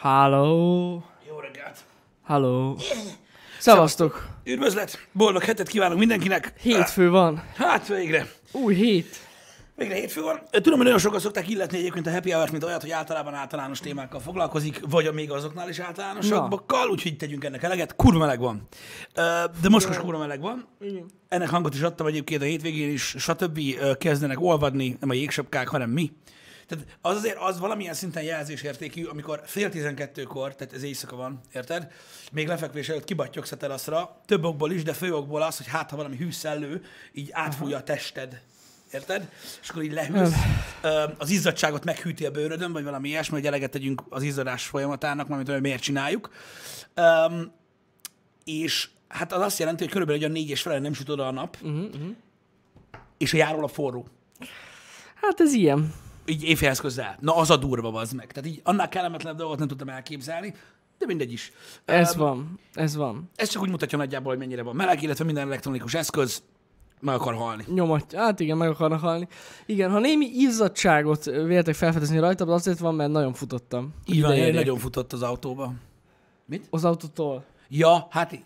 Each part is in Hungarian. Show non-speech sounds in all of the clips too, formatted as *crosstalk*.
Halló. Jó reggelt! Halló. Szevasztok. Üdvözlet! Boldog hetet kívánok mindenkinek! Hétfő van. Hát végre! Új hét. Végre hétfő van. Tudom, hogy nagyon sokan szokták illetni egyébként a Happy Hour-t, mint olyat, hogy általában általános témákkal foglalkozik, vagy a még azoknál is általánosabbakkal, úgyhogy tegyünk ennek eleget. Kurva meleg van. De most most kurva meleg van. Ennek hangot is adtam egyébként a hétvégén is, stb. kezdenek olvadni, nem a jégsapkák, hanem mi. Tehát az azért az valamilyen szinten jelzésértékű, amikor fél tizenkettőkor, tehát ez éjszaka van, érted? Még lefekvés előtt kibattyogsz a teraszra, több okból is, de fő okból az, hogy hát ha valami hűszellő így átfújja a tested, érted? És akkor így lehűlsz, Ö, az izzadságot meghűti a bőrödön, vagy valami ilyesmi, hogy eleget tegyünk az izzadás folyamatának, mármint hogy miért csináljuk. Um, és hát az azt jelenti, hogy körülbelül egy olyan négy és fele nem süt oda a nap, uh-huh. és a járól a forró. Hát ez ilyen. Így éjfélhez közel. Na, az a durva, az meg. Tehát így annál kellemetlenebb dolgot nem tudtam elképzelni, de mindegy is. Ez Öm, van. Ez van. Ez csak úgy mutatja nagyjából, hogy mennyire van meleg, illetve minden elektronikus eszköz meg akar halni. Nyomat. Hát igen, meg akarnak halni. Igen, ha némi izzadságot véltek felfedezni rajta, az azért van, mert nagyon futottam. Így van, én nagyon futott az autóba. Mit? Az autótól Ja, hát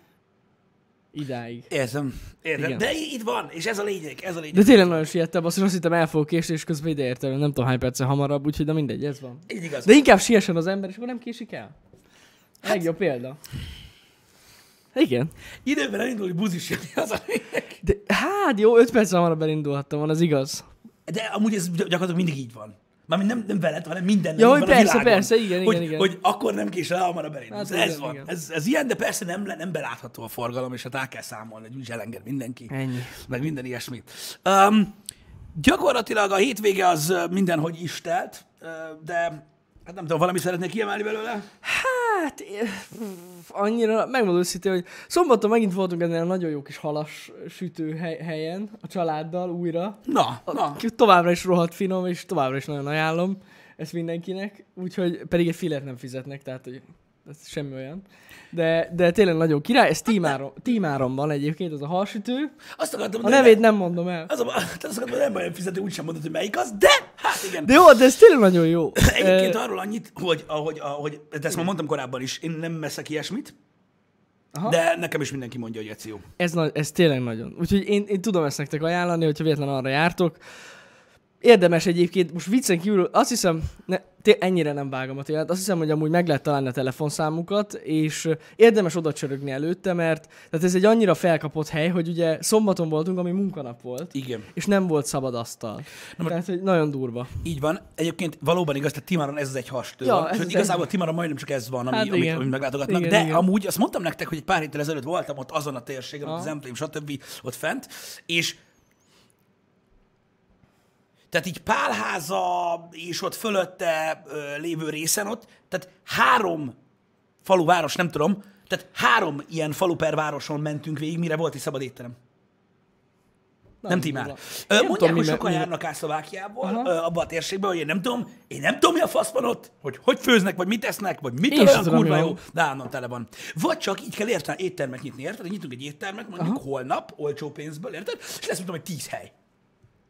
idáig. érzem, érzem. Igen. De itt van, és ez a lényeg, ez a lényeg. De tényleg nagyon siettem, azt, azt hittem el fogok késni, és közben ide értem, nem tudom hány perccel hamarabb, úgyhogy de mindegy, ez van. Így igaz. De inkább siessen az ember, és akkor nem késik el. Legjobb példa. Igen. Időben elindulni buzis jönni, az a lényeg. De hát jó, 5 perc hamarabb elindulhattam, van, az igaz. De amúgy ez gyakorlatilag mindig így van. Mármint nem, nem veled, hanem minden Ja, hogy persze, persze, igen, hogy, igen. Hogy akkor nem késel el, hamarabb elindulsz. Hát ez igen, van. igen. Ez, ez, ilyen, de persze nem, nem belátható a forgalom, és hát el kell számolni, hogy úgy elenged mindenki. Ennyi. Meg minden ilyesmi. Um, gyakorlatilag a hétvége az mindenhogy is telt, ö, de hát nem tudom, valami szeretnék kiemelni belőle? Hát, eh, annyira, megmondom őszintén, hogy szombaton megint voltunk ennél a nagyon jó kis halas sütő hely, helyen, a családdal újra. Na, na. Továbbra is rohadt finom, és továbbra is nagyon ajánlom ezt mindenkinek, úgyhogy pedig egy filet nem fizetnek, tehát hogy ez semmi olyan. De, de tényleg nagyon király, ez tímáron, tímáron van egyébként, az a halsütő. Azt akartam A nevét nem mondom el. Az a, azt akartam, hogy nem baj, nem fizető, úgysem mondod, hogy melyik az, de hát igen. De jó, de ez tényleg nagyon jó. *laughs* Egyébként arról annyit, hogy, ahogy, ahogy, de ezt már mondtam korábban is, én nem veszek ilyesmit, Aha. de nekem is mindenki mondja, hogy Eci jó. Ez, nagy, ez tényleg nagyon. Úgyhogy én, én tudom ezt nektek ajánlani, hogyha véletlen arra jártok. Érdemes egyébként, most viccen kívül, azt hiszem, ne, té- ennyire nem vágom a témát, azt hiszem, hogy amúgy meg lehet találni a telefonszámukat, és érdemes oda csörögni előtte, mert tehát ez egy annyira felkapott hely, hogy ugye szombaton voltunk, ami munkanap volt, Igen. és nem volt szabad asztal. most- tehát, hogy nagyon durva. Így van. Egyébként valóban igaz, tehát Timaron ez az egy hastő. Ja, ez igazából Timaron majdnem csak ez van, ami, Hát amit, amit meglátogatnak. Igen, de igen. amúgy azt mondtam nektek, hogy egy pár héttel ezelőtt voltam ott azon a térségen, ott az emblém, stb. ott fent, és tehát így Pálháza és ott fölötte ö, lévő részen ott, tehát három falu, város, nem tudom, tehát három ilyen falu per városon mentünk végig, mire volt egy szabad étterem. Nem tímál. durva. Ö, Én nem Mondják, tudom, hogy sokan mi- járnak át Szlovákiából, Aha. ö, abba a térségbe, hogy én nem tudom, én nem tudom, mi a fasz van ott, hogy hogy főznek, vagy mit esznek, vagy mit olyan tudom, kurva jó, de állandóan tele van. Vagy csak így kell érteni, éttermet nyitni, érted? Nyitunk egy éttermet, mondjuk Aha. holnap, olcsó pénzből, érted? És lesz, mondom, hogy tíz hely.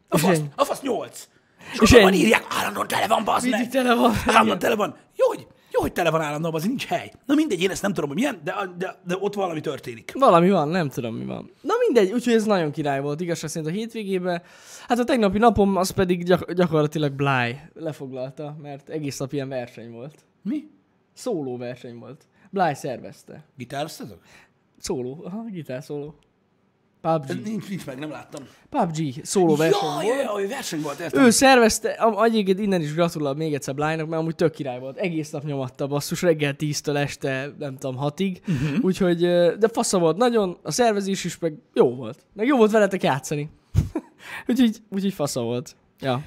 A fasz, a fasz nyolc. És, És ennyi. írják, állandóan tele van, bazd meg. tele van. Állandóan tele van. Jó, hogy, jó, hogy tele van állandóan, az nincs hely. Na mindegy, én ezt nem tudom, hogy milyen, de, de, de ott valami történik. Valami van, nem tudom mi van. Na mindegy, úgyhogy ez nagyon király volt, igazság szerint a hétvégében. Hát a tegnapi napom az pedig gyak- gyakorlatilag Bly lefoglalta, mert egész nap ilyen verseny volt. Mi? Szóló verseny volt. Bly szervezte. Gitároztatok? Szóló, aha, gitár szóló. PUBG. Nincs, nincs meg, nem láttam. PUBG szóló verseny Ja, volt. ja, ja, hogy verseny volt, értem. Ő szervezte, egyébként innen is gratulálok még egyszer Blájnak, mert amúgy tök király volt. Egész nap nyomatta basszus, reggel 10-től este, nem tudom, 6-ig. Uh-huh. Úgyhogy, ö, de fasza volt nagyon, a szervezés is meg jó volt. Meg jó volt veletek játszani. *laughs* úgyhogy, úgyhogy fasza volt. Ja.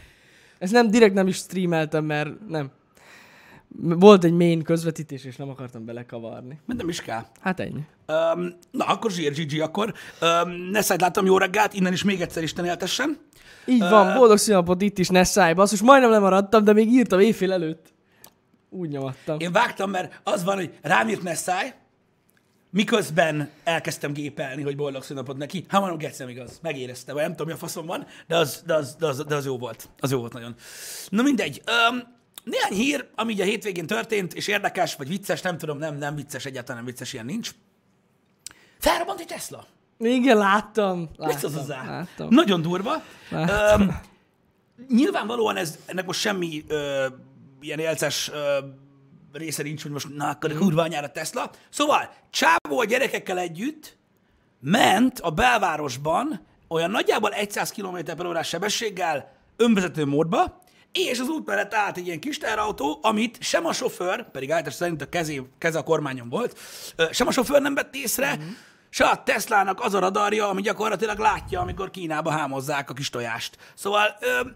Ezt nem, direkt nem is streameltem, mert nem. Volt egy main közvetítés, és nem akartam belekavarni. Mert nem is kell. Hát ennyi. Um, na, akkor zsír, GG, akkor. Um, Neszát láttam, jó reggelt, innen is még egyszer Isten éltessen. Így van, boldog színapot itt is, ne szállj, basszus, majdnem lemaradtam, de még írtam éjfél előtt. Úgy nyomattam. Én vágtam, mert az van, hogy rám írt Nessai, miközben elkezdtem gépelni, hogy boldog szünnapot neki. Hát mondom, Geci, nem igaz. Megérezte, vagy nem tudom, mi a faszom van, de az, de, az, de, az, de az jó volt. Az jó volt nagyon. Na mindegy. Um, Néhány hír, ami így a hétvégén történt, és érdekes, vagy vicces, nem tudom, nem, nem vicces, egyáltalán nem vicces, ilyen nincs. Felrobbant egy Tesla. Igen, láttam. láttam Mit szólsz hozzá? Láttam. Nagyon durva. Láttam. Öm, nyilvánvalóan ez, ennek most semmi ö, ilyen élces ö, része nincs, hogy most na, akkor a kurva anyára Tesla. Szóval, Csávó a gyerekekkel együtt ment a belvárosban olyan nagyjából 100 km per órás sebességgel önvezető módba, és az út mellett állt egy ilyen kis teherautó, amit sem a sofőr, pedig állítás szerint a kezé, keze a kormányon volt, sem a sofőr nem vett észre, mm. se a Teslának az a radarja, ami gyakorlatilag látja, amikor Kínába hámozzák a kis tojást. Szóval ö,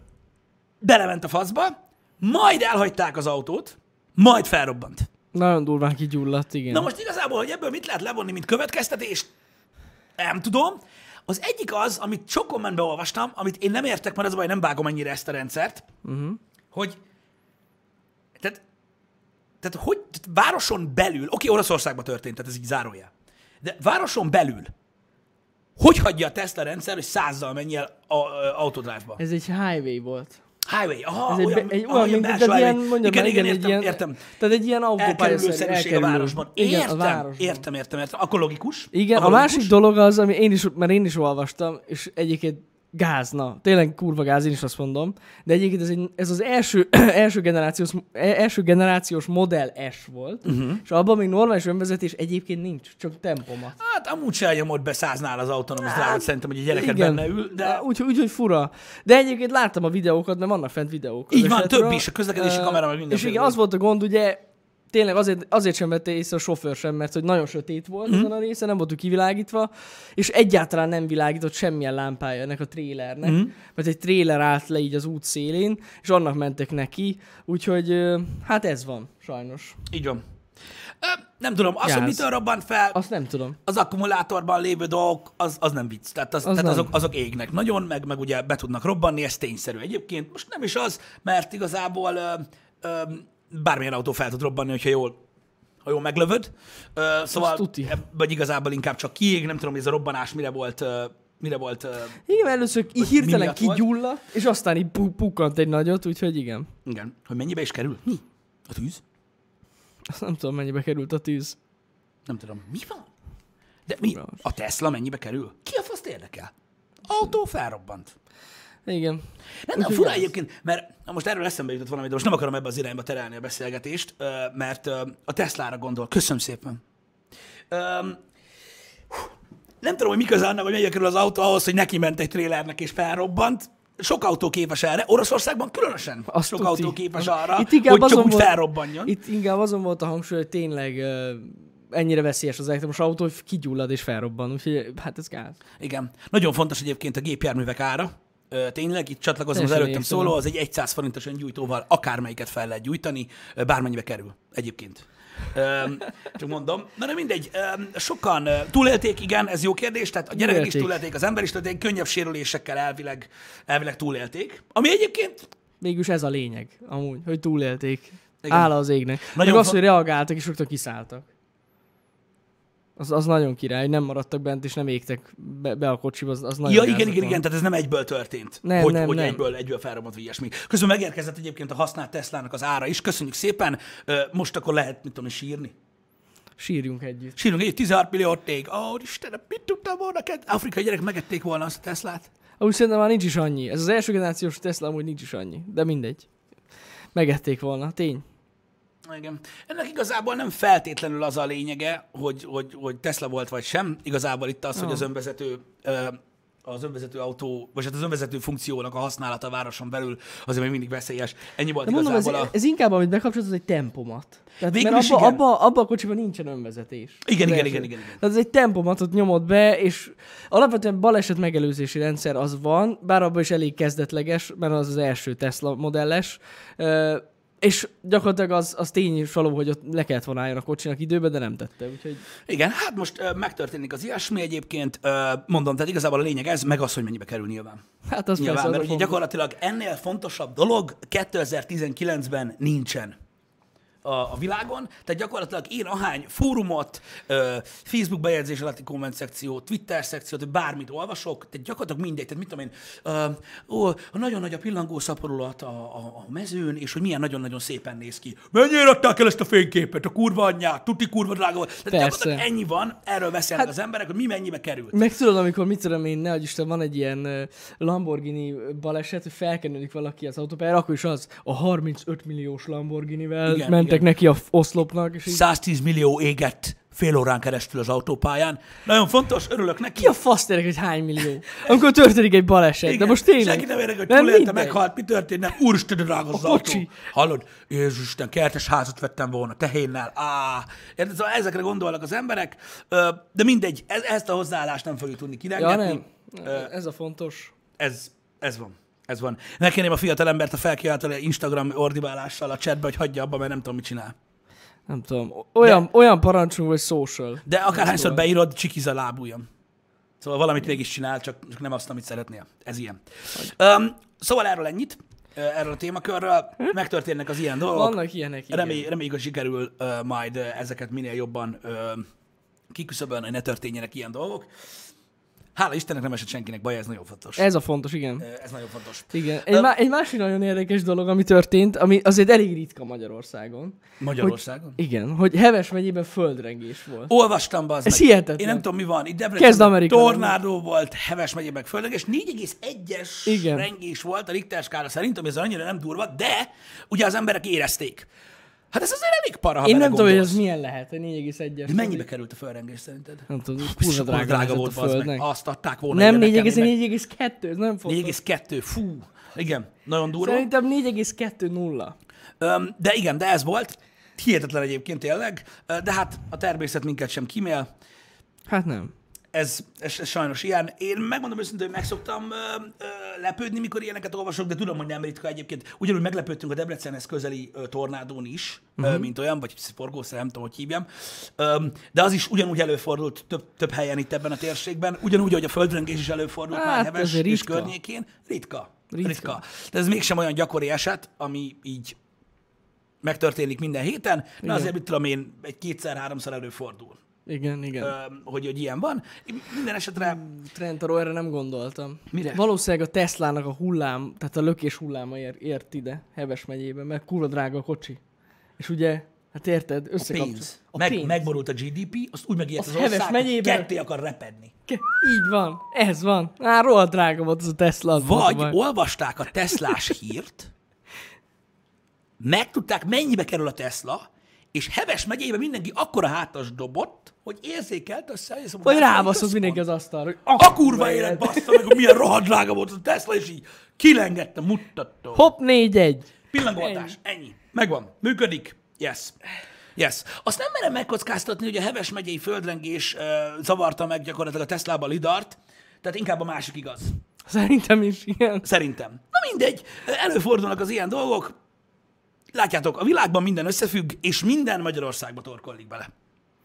belement a faszba, majd elhagyták az autót, majd felrobbant. Nagyon durván kigyulladt, igen. Na most igazából, hogy ebből mit lehet levonni, mint következtetést, nem tudom. Az egyik az, amit sok kommentben olvastam, amit én nem értek, mert az a baj, nem vágom ennyire ezt a rendszert, uh-huh. hogy tehát, tehát hogy tehát városon belül, oké, Oroszországban történt, tehát ez így zárójel, de városon belül hogy hagyja a Tesla rendszer, hogy százzal menjél autodrive-ba? Ez egy highway volt. Highway, aha, Ez egy, olyan, be- egy aha, olyan, mint, belső ilyen, mondjam igen, igen, egy értem, ilyen, értem. Tehát egy ilyen autópályaszerű a városban. Igen, Értem, a városban. értem, értem, értem. Akkor logikus. Igen, Akkor a logikus. másik dolog az, ami én is, mert én is olvastam, és egyébként gáz, na, tényleg kurva gáz, én is azt mondom, de egyébként ez, egy, ez az első, *clears throat* első, generációs, első generációs Model S volt, uh-huh. és abban még normális önvezetés egyébként nincs, csak tempomat. Hát amúgy se elnyomod be száznál az autonómus drive szerintem, hogy a gyereket Igen. benne ül, de Úgy, úgy, hogy fura. De egyébként láttam a videókat, mert vannak fent videók. Így van, esetről. több is, a közlekedési Ö, kamera, meg És mindenféle igen, az volt a gond, ugye, tényleg azért, azért sem vette észre a sofőr sem, mert hogy nagyon sötét volt mm. ezen a részen, nem voltunk kivilágítva, és egyáltalán nem világított semmilyen lámpája ennek a trélernek, mm. mert egy tréler állt le így az út szélén, és annak mentek neki, úgyhogy hát ez van, sajnos. így van. Ö, Nem tudom, az, hogy Gáz. mitől robbant fel, Azt nem tudom. az akkumulátorban lévő dolgok, az, az nem vicc. Tehát, az, Az tehát nem. azok, azok égnek nagyon, meg, meg ugye be tudnak robbanni, ez tényszerű. Egyébként most nem is az, mert igazából ö, ö, bármilyen autó fel tud robbanni, hogyha jól ha jól meglövöd. Ö, szóval, vagy igazából inkább csak kiég, nem tudom, hogy ez a robbanás mire volt, ö, mire volt ö, Igen, először így hirtelen kigyulladt, és aztán így pu- pukkant egy nagyot, úgyhogy igen. igen, hogy mennyibe is kerül? Mi? A tűz? Azt nem tudom, mennyibe került a tűz. Nem tudom, mi van? De mi? A Tesla mennyibe kerül? Ki a faszt érdekel? Autó felrobbant. Igen. Nem, nem, fura egyébként, mert most erről eszembe jutott valami, de most nem akarom ebbe az irányba terelni a beszélgetést, mert a Teslára gondol. Köszönöm szépen. Nem tudom, hogy mi köze annak, hogy mennyibe kerül az autó ahhoz, hogy neki ment egy trélernek és felrobbant. Sok autó képes erre. Oroszországban különösen Azt sok tuti. autó képes arra, Itt hogy csak azon úgy volt- felrobbanjon. Itt inkább azon volt a hangsúly, hogy tényleg ennyire veszélyes az elektromos autó, hogy kigyullad és felrobban. Úgyhogy hát ez gáz. Igen. Nagyon fontos egyébként a gépjárművek ára. Tényleg, itt csatlakozom az előttem szóló, az egy 100 forintos öngyújtóval akármelyiket fel lehet gyújtani, bármennyibe kerül egyébként. Csak mondom. Na de mindegy, sokan túlélték, igen, ez jó kérdés, tehát a gyerekek is Túlélték. az ember is túlélték, könnyebb sérülésekkel elvileg, elvileg túlélték. Ami egyébként Mégis ez a lényeg, amúgy, hogy túlélték. Igen. Áll az égnek. Nagyon Nagyon az, hogy reagáltak és rögtön kiszálltak. Az, az nagyon király, hogy nem maradtak bent és nem égtek be, be a kocsiba, az, az nagyon Ja, igen, igen, van. igen, tehát ez nem egyből történt, Nem, hogy, nem, hogy nem. egyből, egyből felrobbant, vagy ilyesmi. Közben megérkezett egyébként a használt Teslának az ára is, köszönjük szépen, most akkor lehet, mit tudom, sírni. Sírjunk együtt. Sírunk egy 16 millió tég. Ó, oh, Istenem, mit tudtam volna? Ked? Afrikai gyerek megették volna azt a Teslát. Úgy szerintem már nincs is annyi. Ez az első generációs Tesla amúgy nincs is annyi. De mindegy. Megették volna, tény. Igen. Ennek igazából nem feltétlenül az a lényege, hogy, hogy, hogy Tesla volt vagy sem. Igazából itt az, hogy az önvezető az önvezető autó, vagy hát az önvezető funkciónak a használata a városon belül azért még mindig veszélyes. Ennyi volt De mondom, ez, a... ez inkább, amit bekapcsolod, egy tempomat. Tehát, Végül mert abba, abba, abba, a kocsiban nincsen önvezetés. Igen, igen, igen, igen, igen. Tehát ez egy tempomatot nyomod be, és alapvetően baleset megelőzési rendszer az van, bár abban is elég kezdetleges, mert az az első Tesla modelles, és gyakorlatilag az, az tény is való, hogy ott le kellett volna álljon a kocsinak időbe, de nem tette, úgyhogy Igen, hát most ö, megtörténik az ilyesmi egyébként. Ö, mondom, tehát igazából a lényeg ez, meg az, hogy mennyibe kerül nyilván. hát az Nyilván, persze az mert a ugye fontos. gyakorlatilag ennél fontosabb dolog 2019-ben nincsen. A, a világon, tehát gyakorlatilag én ahány fórumot, Facebook bejegyzés alatti komment szekció, Twitter szekciót, bármit olvasok, tehát gyakorlatilag mindegy, tehát mit tudom én, ó, a nagyon nagy a pillangó szaporulat a, a, a mezőn, és hogy milyen nagyon-nagyon szépen néz ki. Mennyire adták el ezt a fényképet, a kurva anyját, tuti kurva drága volt. Tehát Persze. gyakorlatilag ennyi van, erről beszélnek hát, az emberek, hogy mi mennyibe került. Meg tudod, amikor mit tudom én, ne Isten, van egy ilyen Lamborghini baleset, hogy felkenődik valaki az autópályára, akkor is az a 35 milliós Lamborghinivel Igen, mentek igen. neki a oszlopnak, és így 110 millió égett fél órán keresztül az autópályán. Nagyon fontos, örülök neki. ki a fasz tényleg, hogy hány millió? Amikor történik egy baleset, de most tényleg. Senki nem érdekel, hogy túlélte, meghalt, mi történt, nem. Úristen, de drága az autó. Hallod? Jézusten, kertes házat vettem volna, tehénnel. Á, érted? Szóval ezekre gondolnak az emberek, de mindegy, ez, ezt a hozzáállást nem fogjuk tudni Ja, kirengetni. nem. Ez a fontos. Ez, ez van. Ez van. Megkérném a fiatal embert a felkiáltani Instagram ordibálással a chatbe, hogy hagyja abba, mert nem tudom, mit csinál. Nem tudom. Olyan, olyan parancsunk, vagy social. De akárhányszor Szóval. beírod, csikiz a lábujjam. Szóval valamit mégis csinál, csak, csak nem azt, amit szeretnél. Ez ilyen. Um, szóval erről ennyit, erről a témakörről. Megtörténnek az ilyen dolgok. Vannak ilyenek, igen. Remély, reméljük, hogy sikerül uh, majd uh, ezeket minél jobban uh, kiküszöbölni, hogy ne történjenek ilyen dolgok. Hála Istennek nem esett senkinek baj, ez nagyon fontos. Ez, a fontos, igen. ez nagyon fontos. Igen. Egy, má- egy másik nagyon érdekes dolog, ami történt, ami azért elég ritka Magyarországon. Magyarországon. Igen, hogy Heves megyében földrengés volt. Olvastam be az Ez meg. hihetetlen. Én nem tudom, mi van. Itt Kezd Debrecenben tornádó volt, Heves megyében földrengés, 4,1-es Igen. rengés volt a Richter skála szerint, ami ez annyira nem durva, de ugye az emberek érezték. Hát ez azért elég para, ha Én nem tudom, hogy ez milyen lehet, egy 4,1-es. De mennyibe került a földrengés szerinted? Nem tudom, kurva drága, drága volt a az meg. földnek. Azt adták volna. Nem ide nekem, 4, én meg- 4,2, ez nem fontos. 4,2, fú. Igen, nagyon durva. Szerintem 4,2 nulla. Öm, de igen, de ez volt. Hihetetlen egyébként tényleg, de hát a természet minket sem kimél. Hát nem. Ez, ez, ez sajnos ilyen. Én megmondom őszintén, hogy megszoktam ö, ö, lepődni, mikor ilyeneket olvasok, de tudom, hogy nem ritka egyébként. Ugyanúgy meglepődtünk a Debrecenhez közeli ö, tornádón is, uh-huh. ö, mint olyan, vagy forgószer, nem tudom, hogy hívjam. Ö, de az is ugyanúgy előfordult több, több helyen itt ebben a térségben, ugyanúgy, hogy a földrengés is előfordult Hát, már Heves és ritka. környékén. Ritka. Ritka. ritka. De ez mégsem olyan gyakori eset, ami így megtörténik minden héten, de azért, mit tudom én, egy kétszer-háromszor előfordul, Igen, igen. ö, hogy, hogy ilyen van. Minden esetre Trentaró, erre nem gondoltam. Mire? Valószínűleg a Teslának a hullám, tehát a lökés hulláma ér, ért ide, Heves megyébe, mert kurva drága a kocsi. És ugye, hát érted, összekapcsolódik. pénz. A Meg, pénz. megborult a GDP, azt úgy megijedt Az az, Heves ország, megyében- ketté akar repedni. Ke- Így van, ez van. Á, rohadt drága volt az a Tesla. Az a Vagy baj. olvasták a Teslás hírt, *laughs* megtudták, mennyibe kerül a Tesla, és Heves megyében mindenki akkora hátas dobott, hogy érzékelt össze, hogy Vagy rábaszott mindenki az asztalra. hogy A kurva élet bassza meg, hogy milyen rohadt drága volt a Tesla, és így kilengette, mutatta. Hopp, 4-1. Pillangoltás, ennyi. Megvan. Működik. Yes. Yes. Azt nem merem megkockáztatni, hogy a Heves megyei földrengés uh, zavarta meg gyakorlatilag a Teslába a lidart, tehát inkább a másik igaz. Szerintem is, igen. Szerintem. Na mindegy, előfordulnak az ilyen dolgok. Látjátok, a világban minden összefügg, és minden Magyarországba torkollik bele.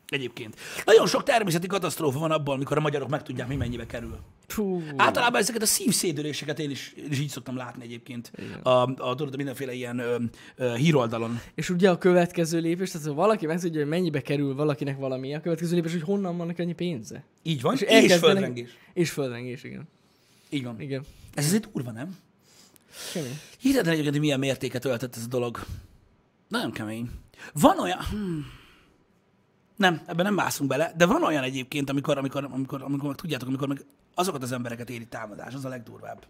Egyébként. Nagyon sok természeti katasztrófa van abban, amikor a magyarok megtudják, mi mennyibe kerül. Fú. Általában ezeket a szívszédüléseket én is, én is így szoktam látni egyébként. A, a, tudod, a mindenféle ilyen ö, ö, híroldalon. És ugye a következő lépés, tehát ha valaki megtudja, hogy mennyibe kerül valakinek valami, a következő lépés, hogy honnan van neki annyi pénze. Így van. És, és földrengés. És földrengés, igen. Így van. Igen. Ez azért durva, nem? Hihetetlen egyébként, hogy milyen mértéket öltött ez a dolog. Nagyon kemény. Van olyan... Hmm. Nem, ebben nem mászunk bele, de van olyan egyébként, amikor, amikor, amikor, amikor tudjátok, amikor meg azokat az embereket éri támadás, az a legdurvább.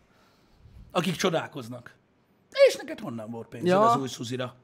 Akik csodálkoznak. És neked honnan volt pénzed Ja. az új szuzira?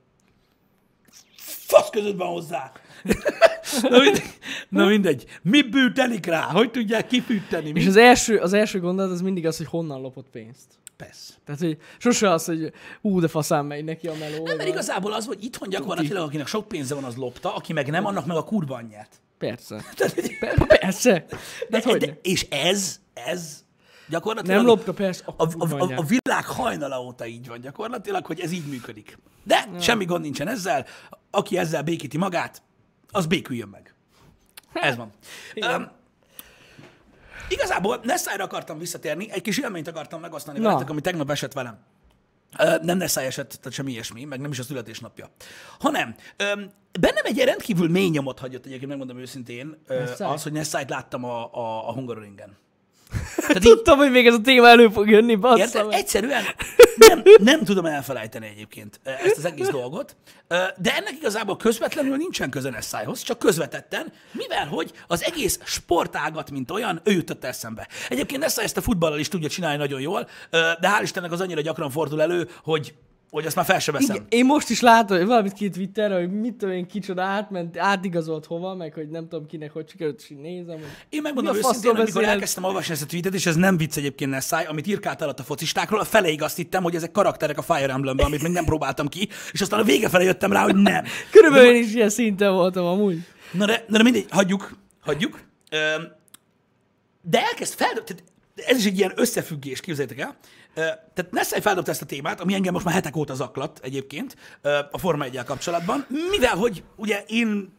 Fasz között van hozzá. *laughs* Na mindegy. Na mindegy. Mi bűtelik rá? Hogy tudják kifűteni? Mi? És az első, az első gondolat az mindig az, hogy honnan lopott pénzt. Persze. Tehát, hogy sose az, hogy ú, de faszán megy neki a meló. Nem, mert igazából az, hogy itthon gyakorlatilag, akinek sok pénze van, az lopta, aki meg nem, annak meg a kurva anyját. Persze. *laughs* Tehát, persze. De, hát hogy de, és ez, ez gyakorlatilag Nem lopta persze a a, a, a, világ hajnala óta így van gyakorlatilag, hogy ez így működik. De ja. semmi gond nincsen ezzel, aki ezzel békíti magát, az béküljön meg. Ez van. Um, igazából Nessára akartam visszatérni, egy kis élményt akartam megosztani Na. veletek, ami tegnap esett velem. Ö, nem Nessai esett, tehát semmi ilyesmi, meg nem is a születésnapja. Hanem ö, bennem egy rendkívül mély nyomot hagyott egyébként, megmondom őszintén, ö, az, hogy Nessai-t láttam a, a, a Hungaroringen. *laughs* Tehát így, Tudtam, hogy még ez a téma elő fog jönni, bassza Érted? meg. Egyszerűen nem, nem tudom elfelejteni egyébként ezt az egész dolgot, de ennek igazából közvetlenül nincsen köze Nessájhoz, csak közvetetten, mivel hogy az egész sportágat, mint olyan, ő jutott eszembe. Egyébként Nessai ezt a futballal is tudja csinálni nagyon jól, de hál' Istennek az annyira gyakran fordul elő, hogy, hogy azt már fel se veszem. Igen, én most is látom, hogy valamit ki Twitterre, hogy mit tudom én, kicsoda átment, átigazolt hova, meg hogy nem tudom kinek, hogy sikerült, és nézem, hogy... Én megmondom őszintén, amikor elkezdtem olvasni ezt a tweetet, és ez nem vicc egyébként Nessai, amit írkált alatt a focistákról, a feleig azt hittem, hogy ezek karakterek a Fire Emblemben, amit még nem próbáltam ki, és aztán a vége felé jöttem rá, hogy nem. Körülbelül én is ilyen szinten voltam amúgy. Na de, na de mindegy, hagyjuk, hagyjuk. De elkezd fel, tehát ez is egy ilyen összefüggés, képzeljétek el. Tehát Nessai feldobta ezt a témát, ami engem most már hetek óta zaklat egyébként a Forma 1 kapcsolatban, mivel hogy ugye én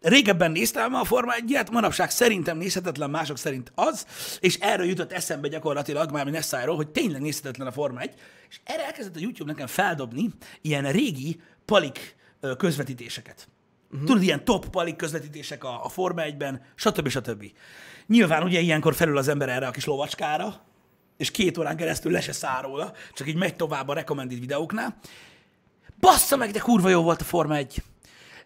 régebben néztem a Forma 1 manapság szerintem nézhetetlen, mások szerint az, és erről jutott eszembe gyakorlatilag, már Nessai-ról, hogy tényleg nézhetetlen a Forma 1, és erre elkezdett a YouTube nekem feldobni ilyen régi palik közvetítéseket. Uh-huh. Tudod, ilyen top palik közvetítések a, a Forma 1-ben, stb. stb. Nyilván ugye ilyenkor felül az ember erre a kis lovacskára, és két órán keresztül le se száll róla, csak így megy tovább a recommended videóknál. Bassza meg, de kurva jó volt a Forma 1.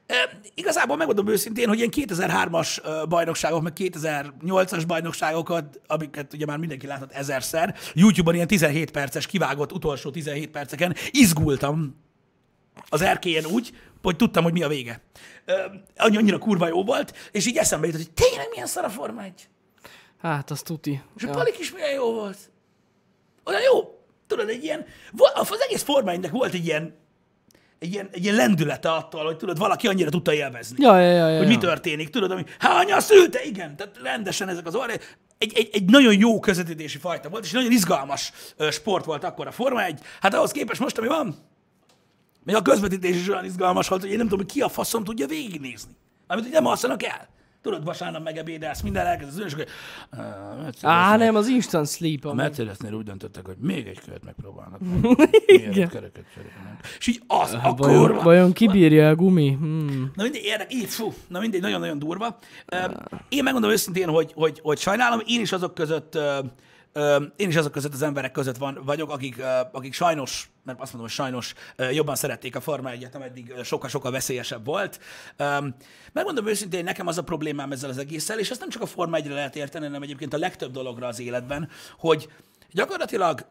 E, igazából megmondom őszintén, hogy ilyen 2003-as ö, bajnokságok, meg 2008-as bajnokságokat, amiket ugye már mindenki látott ezerszer, YouTube-on ilyen 17 perces, kivágott utolsó 17 perceken, izgultam az erkélyen úgy, hogy tudtam, hogy mi a vége. Annyi- annyira kurva jó volt, és így eszembe jutott, hogy tényleg milyen szar a Forma 1. Hát, az tuti. És a palik is milyen jó volt. Olyan jó. Tudod, egy ilyen, az egész Forma 1-nek volt egy ilyen, egy ilyen, egy ilyen lendülete attól, hogy tudod, valaki annyira tudta élvezni. Ja, ja, ja, ja. Hogy mi történik, tudod, ami, hánya szülte, igen, tehát rendesen ezek az orra. Egy, egy, egy nagyon jó közvetítési fajta volt, és nagyon izgalmas sport volt akkor a Forma 1. Hát ahhoz képest most, ami van, még a közvetítés is olyan izgalmas volt, hogy én nem tudom, hogy ki a faszom tudja végignézni. Amit hogy nem alszanak el. Tudod, vasárnap megebédelsz, minden elkezd az ülés, és akkor... Á, nem, az instant sleep A. Mercedesnél úgy döntöttek, hogy még egy kört megpróbálnak. *laughs* Igen. Kereket cserélnek. És így az a Vajon, kurva. vajon kibírja a gumi? Hmm. Na mindegy, érdek, így, fú, na mindegy, nagyon-nagyon durva. Én megmondom őszintén, hogy, hogy, hogy sajnálom, én is azok között, én is azok között az emberek között van, vagyok, akik, akik sajnos, mert azt mondom, hogy sajnos jobban szerették a Forma 1 ameddig sokkal-sokkal veszélyesebb volt. Megmondom őszintén, nekem az a problémám ezzel az egésszel, és ezt nem csak a Forma 1-re lehet érteni, hanem egyébként a legtöbb dologra az életben, hogy gyakorlatilag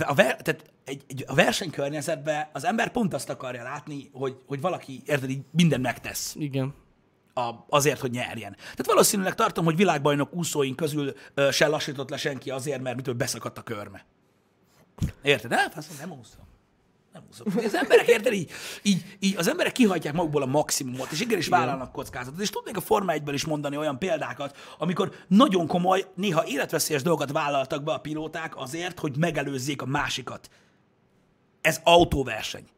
a, ver, tehát egy, egy, a versenykörnyezetben az ember pont azt akarja látni, hogy, hogy valaki, érted, így mindent megtesz Igen. A, azért, hogy nyerjen. Tehát valószínűleg tartom, hogy világbajnok úszóink közül ö, se lassított le senki azért, mert mitől beszakadt a körme. Érted? Hát, azt nem úszom. Nem úszom. Az emberek, érted, így, így, így, az emberek kihajtják magukból a maximumot, és igenis vállalnak kockázatot. És tudnék a Forma 1 is mondani olyan példákat, amikor nagyon komoly, néha életveszélyes dolgokat vállaltak be a pilóták azért, hogy megelőzzék a másikat. Ez autóverseny.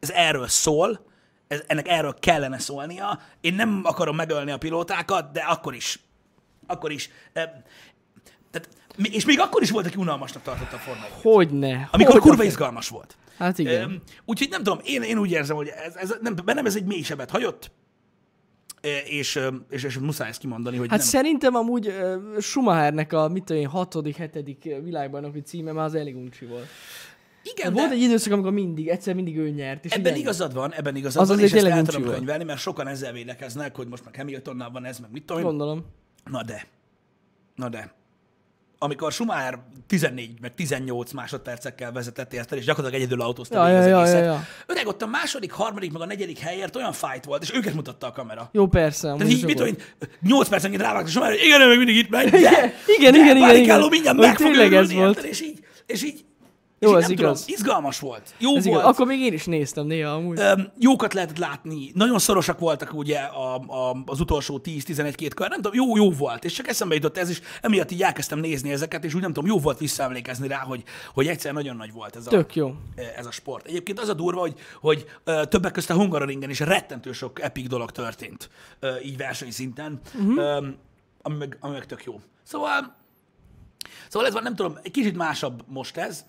Ez erről szól, ez, ennek erről kellene szólnia. Én nem akarom megölni a pilótákat, de akkor is. Akkor is. Eh, Tehát, és még akkor is volt, aki unalmasnak tartotta a Forma 1 Hogyne. amikor Hogyne. kurva izgalmas volt. Hát igen. Úgyhogy nem tudom, én, én úgy érzem, hogy ez, ez nem, bennem ez egy mély sebet hagyott, és, és, és muszáj ezt kimondani, hogy Hát nem. szerintem amúgy Schumachernek a mit tudom én, hatodik, hetedik világbajnoki címe már az elég uncsi volt. Igen, Volt de egy időszak, amikor mindig, egyszer mindig ő nyert. És ebben igen, igazad van, ebben igazad Az van, és ezt el tudom volt. könyvelni, mert sokan ezzel védekeznek, hogy most meg Hamiltonnal van ez, meg mit tudom. Gondolom. Na de. Na de. Amikor Schumacher 14 meg 18 másodpercekkel vezetett érted, és gyakorlatilag egyedül autózta Ja, végig az ja, ja, egészet. ja, ja. Öreg ott a második, harmadik, meg a negyedik helyért olyan fight volt, és őket mutatta a kamera. Jó, persze. Tehát így, mit volt. tudom én, 8 percenként rávágtak, már igen, ő még mindig itt megy, de, *laughs* Igen, igen, de, igen, igen, igen. mindjárt meg fog ez volt. És így, és így, Jó, és ez nem tudom, igaz. izgalmas volt. Jó Ez volt. igaz. Akkor még én is néztem néha amúgy. Öm, jókat lehetett látni, nagyon szorosak voltak ugye a, a, az utolsó 10-11-2 kör, nem tudom, jó, jó volt, és csak eszembe jutott ez is, emiatt így elkezdtem nézni ezeket, és úgy nem tudom, jó volt visszaemlékezni rá, hogy, hogy egyszer nagyon nagy volt ez a, Tök jó. ez a sport. Egyébként az a durva, hogy, hogy többek között a Hungaroringen is rettentő sok epik dolog történt, így versenyszinten, uh-huh. ami, meg, ami meg tök jó. Szóval Szóval ez van, nem tudom, egy kicsit másabb most ez.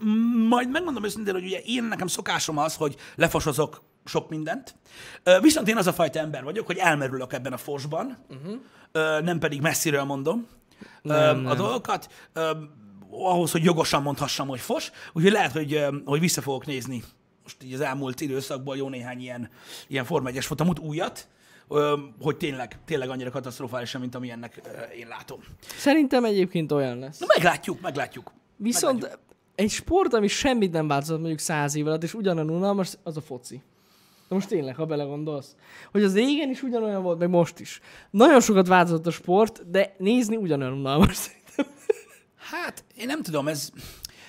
Majd megmondom őszintén, hogy ugye én nekem szokásom az, hogy lefosozok sok mindent. Viszont én az a fajta ember vagyok, hogy elmerülök ebben a fosban, uh-huh. nem pedig messziről mondom nem, a nem. dolgokat, ahhoz, hogy jogosan mondhassam, hogy fos. Úgyhogy lehet, hogy, hogy vissza fogok nézni most így az elmúlt időszakban jó néhány ilyen, ilyen Forma 1-es futamot, újat, hogy tényleg, tényleg annyira katasztrofális, mint amilyennek én látom. Szerintem egyébként olyan lesz. Na meglátjuk, meglátjuk. Viszont Meglátjuk. egy sport, ami semmit nem változott mondjuk száz év alatt, és ugyanolyan unalmas, az a foci. De most tényleg, ha belegondolsz, hogy az régen is ugyanolyan volt, meg most is. Nagyon sokat változott a sport, de nézni ugyanolyan unalmas *laughs* szerintem. Hát, én nem tudom, ez...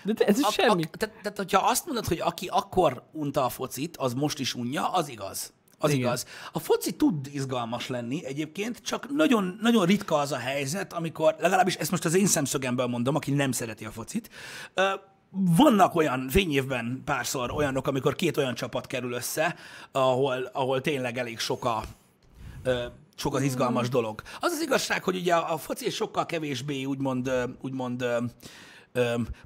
De te, ez A, semmi. A, tehát, tehát, hogyha azt mondod, hogy aki akkor unta a focit, az most is unja, az igaz. Az Igen. igaz. A foci tud izgalmas lenni egyébként, csak nagyon, nagyon ritka az a helyzet, amikor, legalábbis ezt most az én szemszögemből mondom, aki nem szereti a focit, vannak olyan fényévben párszor olyanok, amikor két olyan csapat kerül össze, ahol, ahol tényleg elég sok a, sok az izgalmas dolog. Az az igazság, hogy ugye a, foci sokkal kevésbé úgymond, úgymond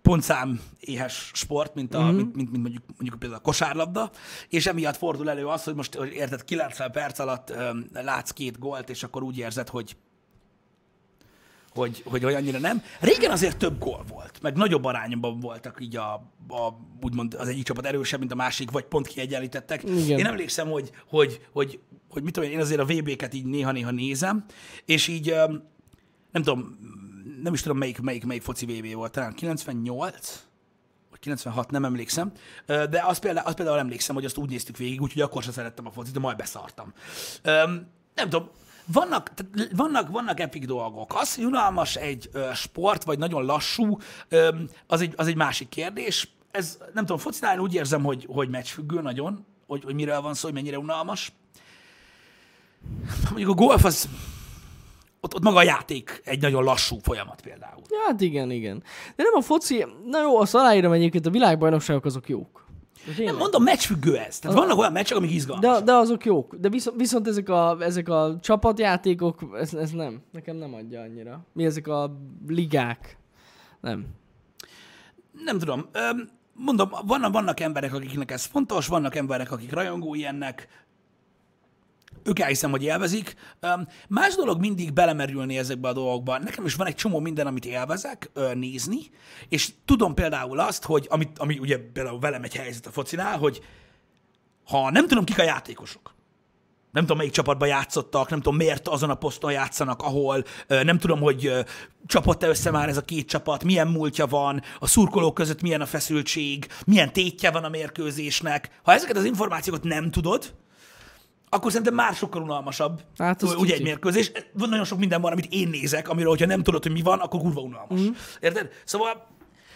pontszám éhes sport, mint, a, mm-hmm. mint, mint, mint mondjuk, mondjuk például a kosárlabda, és emiatt fordul elő az, hogy most hogy érted 90 perc alatt ö, látsz két gólt, és akkor úgy érzed, hogy hogy, hogy, annyira nem. Régen azért több gól volt, meg nagyobb arányban voltak így a, a úgymond az egyik csapat erősebb, mint a másik, vagy pont kiegyenlítettek. Igen. Én emlékszem, hogy, hogy, hogy, hogy mit tudom én, én azért a VB-ket így néha-néha nézem, és így öm, nem tudom, nem is tudom melyik, melyik, melyik foci VB volt, talán 98? vagy 96, nem emlékszem, de azt például, azt például emlékszem, hogy azt úgy néztük végig, úgyhogy akkor sem szerettem a focit, de majd beszartam. Nem tudom, vannak, vannak, vannak epik dolgok. Az, hogy unalmas egy sport, vagy nagyon lassú, az, egy, az egy másik kérdés. Ez, nem tudom, focinál úgy érzem, hogy, hogy meccsfüggő nagyon, hogy, hogy miről van szó, hogy mennyire unalmas. Mondjuk a golf az, ott, ott maga a játék egy nagyon lassú folyamat például. Hát igen, igen. De nem a foci, na jó, azt aláírom egyébként, a világbajnokságok azok jók. Nem mondom, meccsfüggő ez. Tehát vannak olyan meccsek, amik izgalmasak. De, de azok jók. De viszont, viszont ezek, a, ezek a csapatjátékok, ez, ez nem. Nekem nem adja annyira. Mi ezek a ligák? Nem. Nem tudom. Mondom, vannak, vannak emberek, akiknek ez fontos, vannak emberek, akik rajongói ennek, ők elhiszem, hogy élvezik. Más dolog mindig belemerülni ezekbe a dolgokba. Nekem is van egy csomó minden, amit élvezek nézni, és tudom például azt, hogy amit, ami ugye például velem egy helyzet a focinál, hogy ha nem tudom, kik a játékosok, nem tudom, melyik csapatban játszottak, nem tudom, miért azon a poszton játszanak, ahol, nem tudom, hogy csapott-e össze már ez a két csapat, milyen múltja van, a szurkolók között milyen a feszültség, milyen tétje van a mérkőzésnek. Ha ezeket az információkat nem tudod, akkor szerintem már sokkal unalmasabb. Hát, ugye egy tuti. mérkőzés. Van nagyon sok minden van, amit én nézek, amiről, hogyha nem tudod, hogy mi van, akkor kurva unalmas. Mm. Érted? Szóval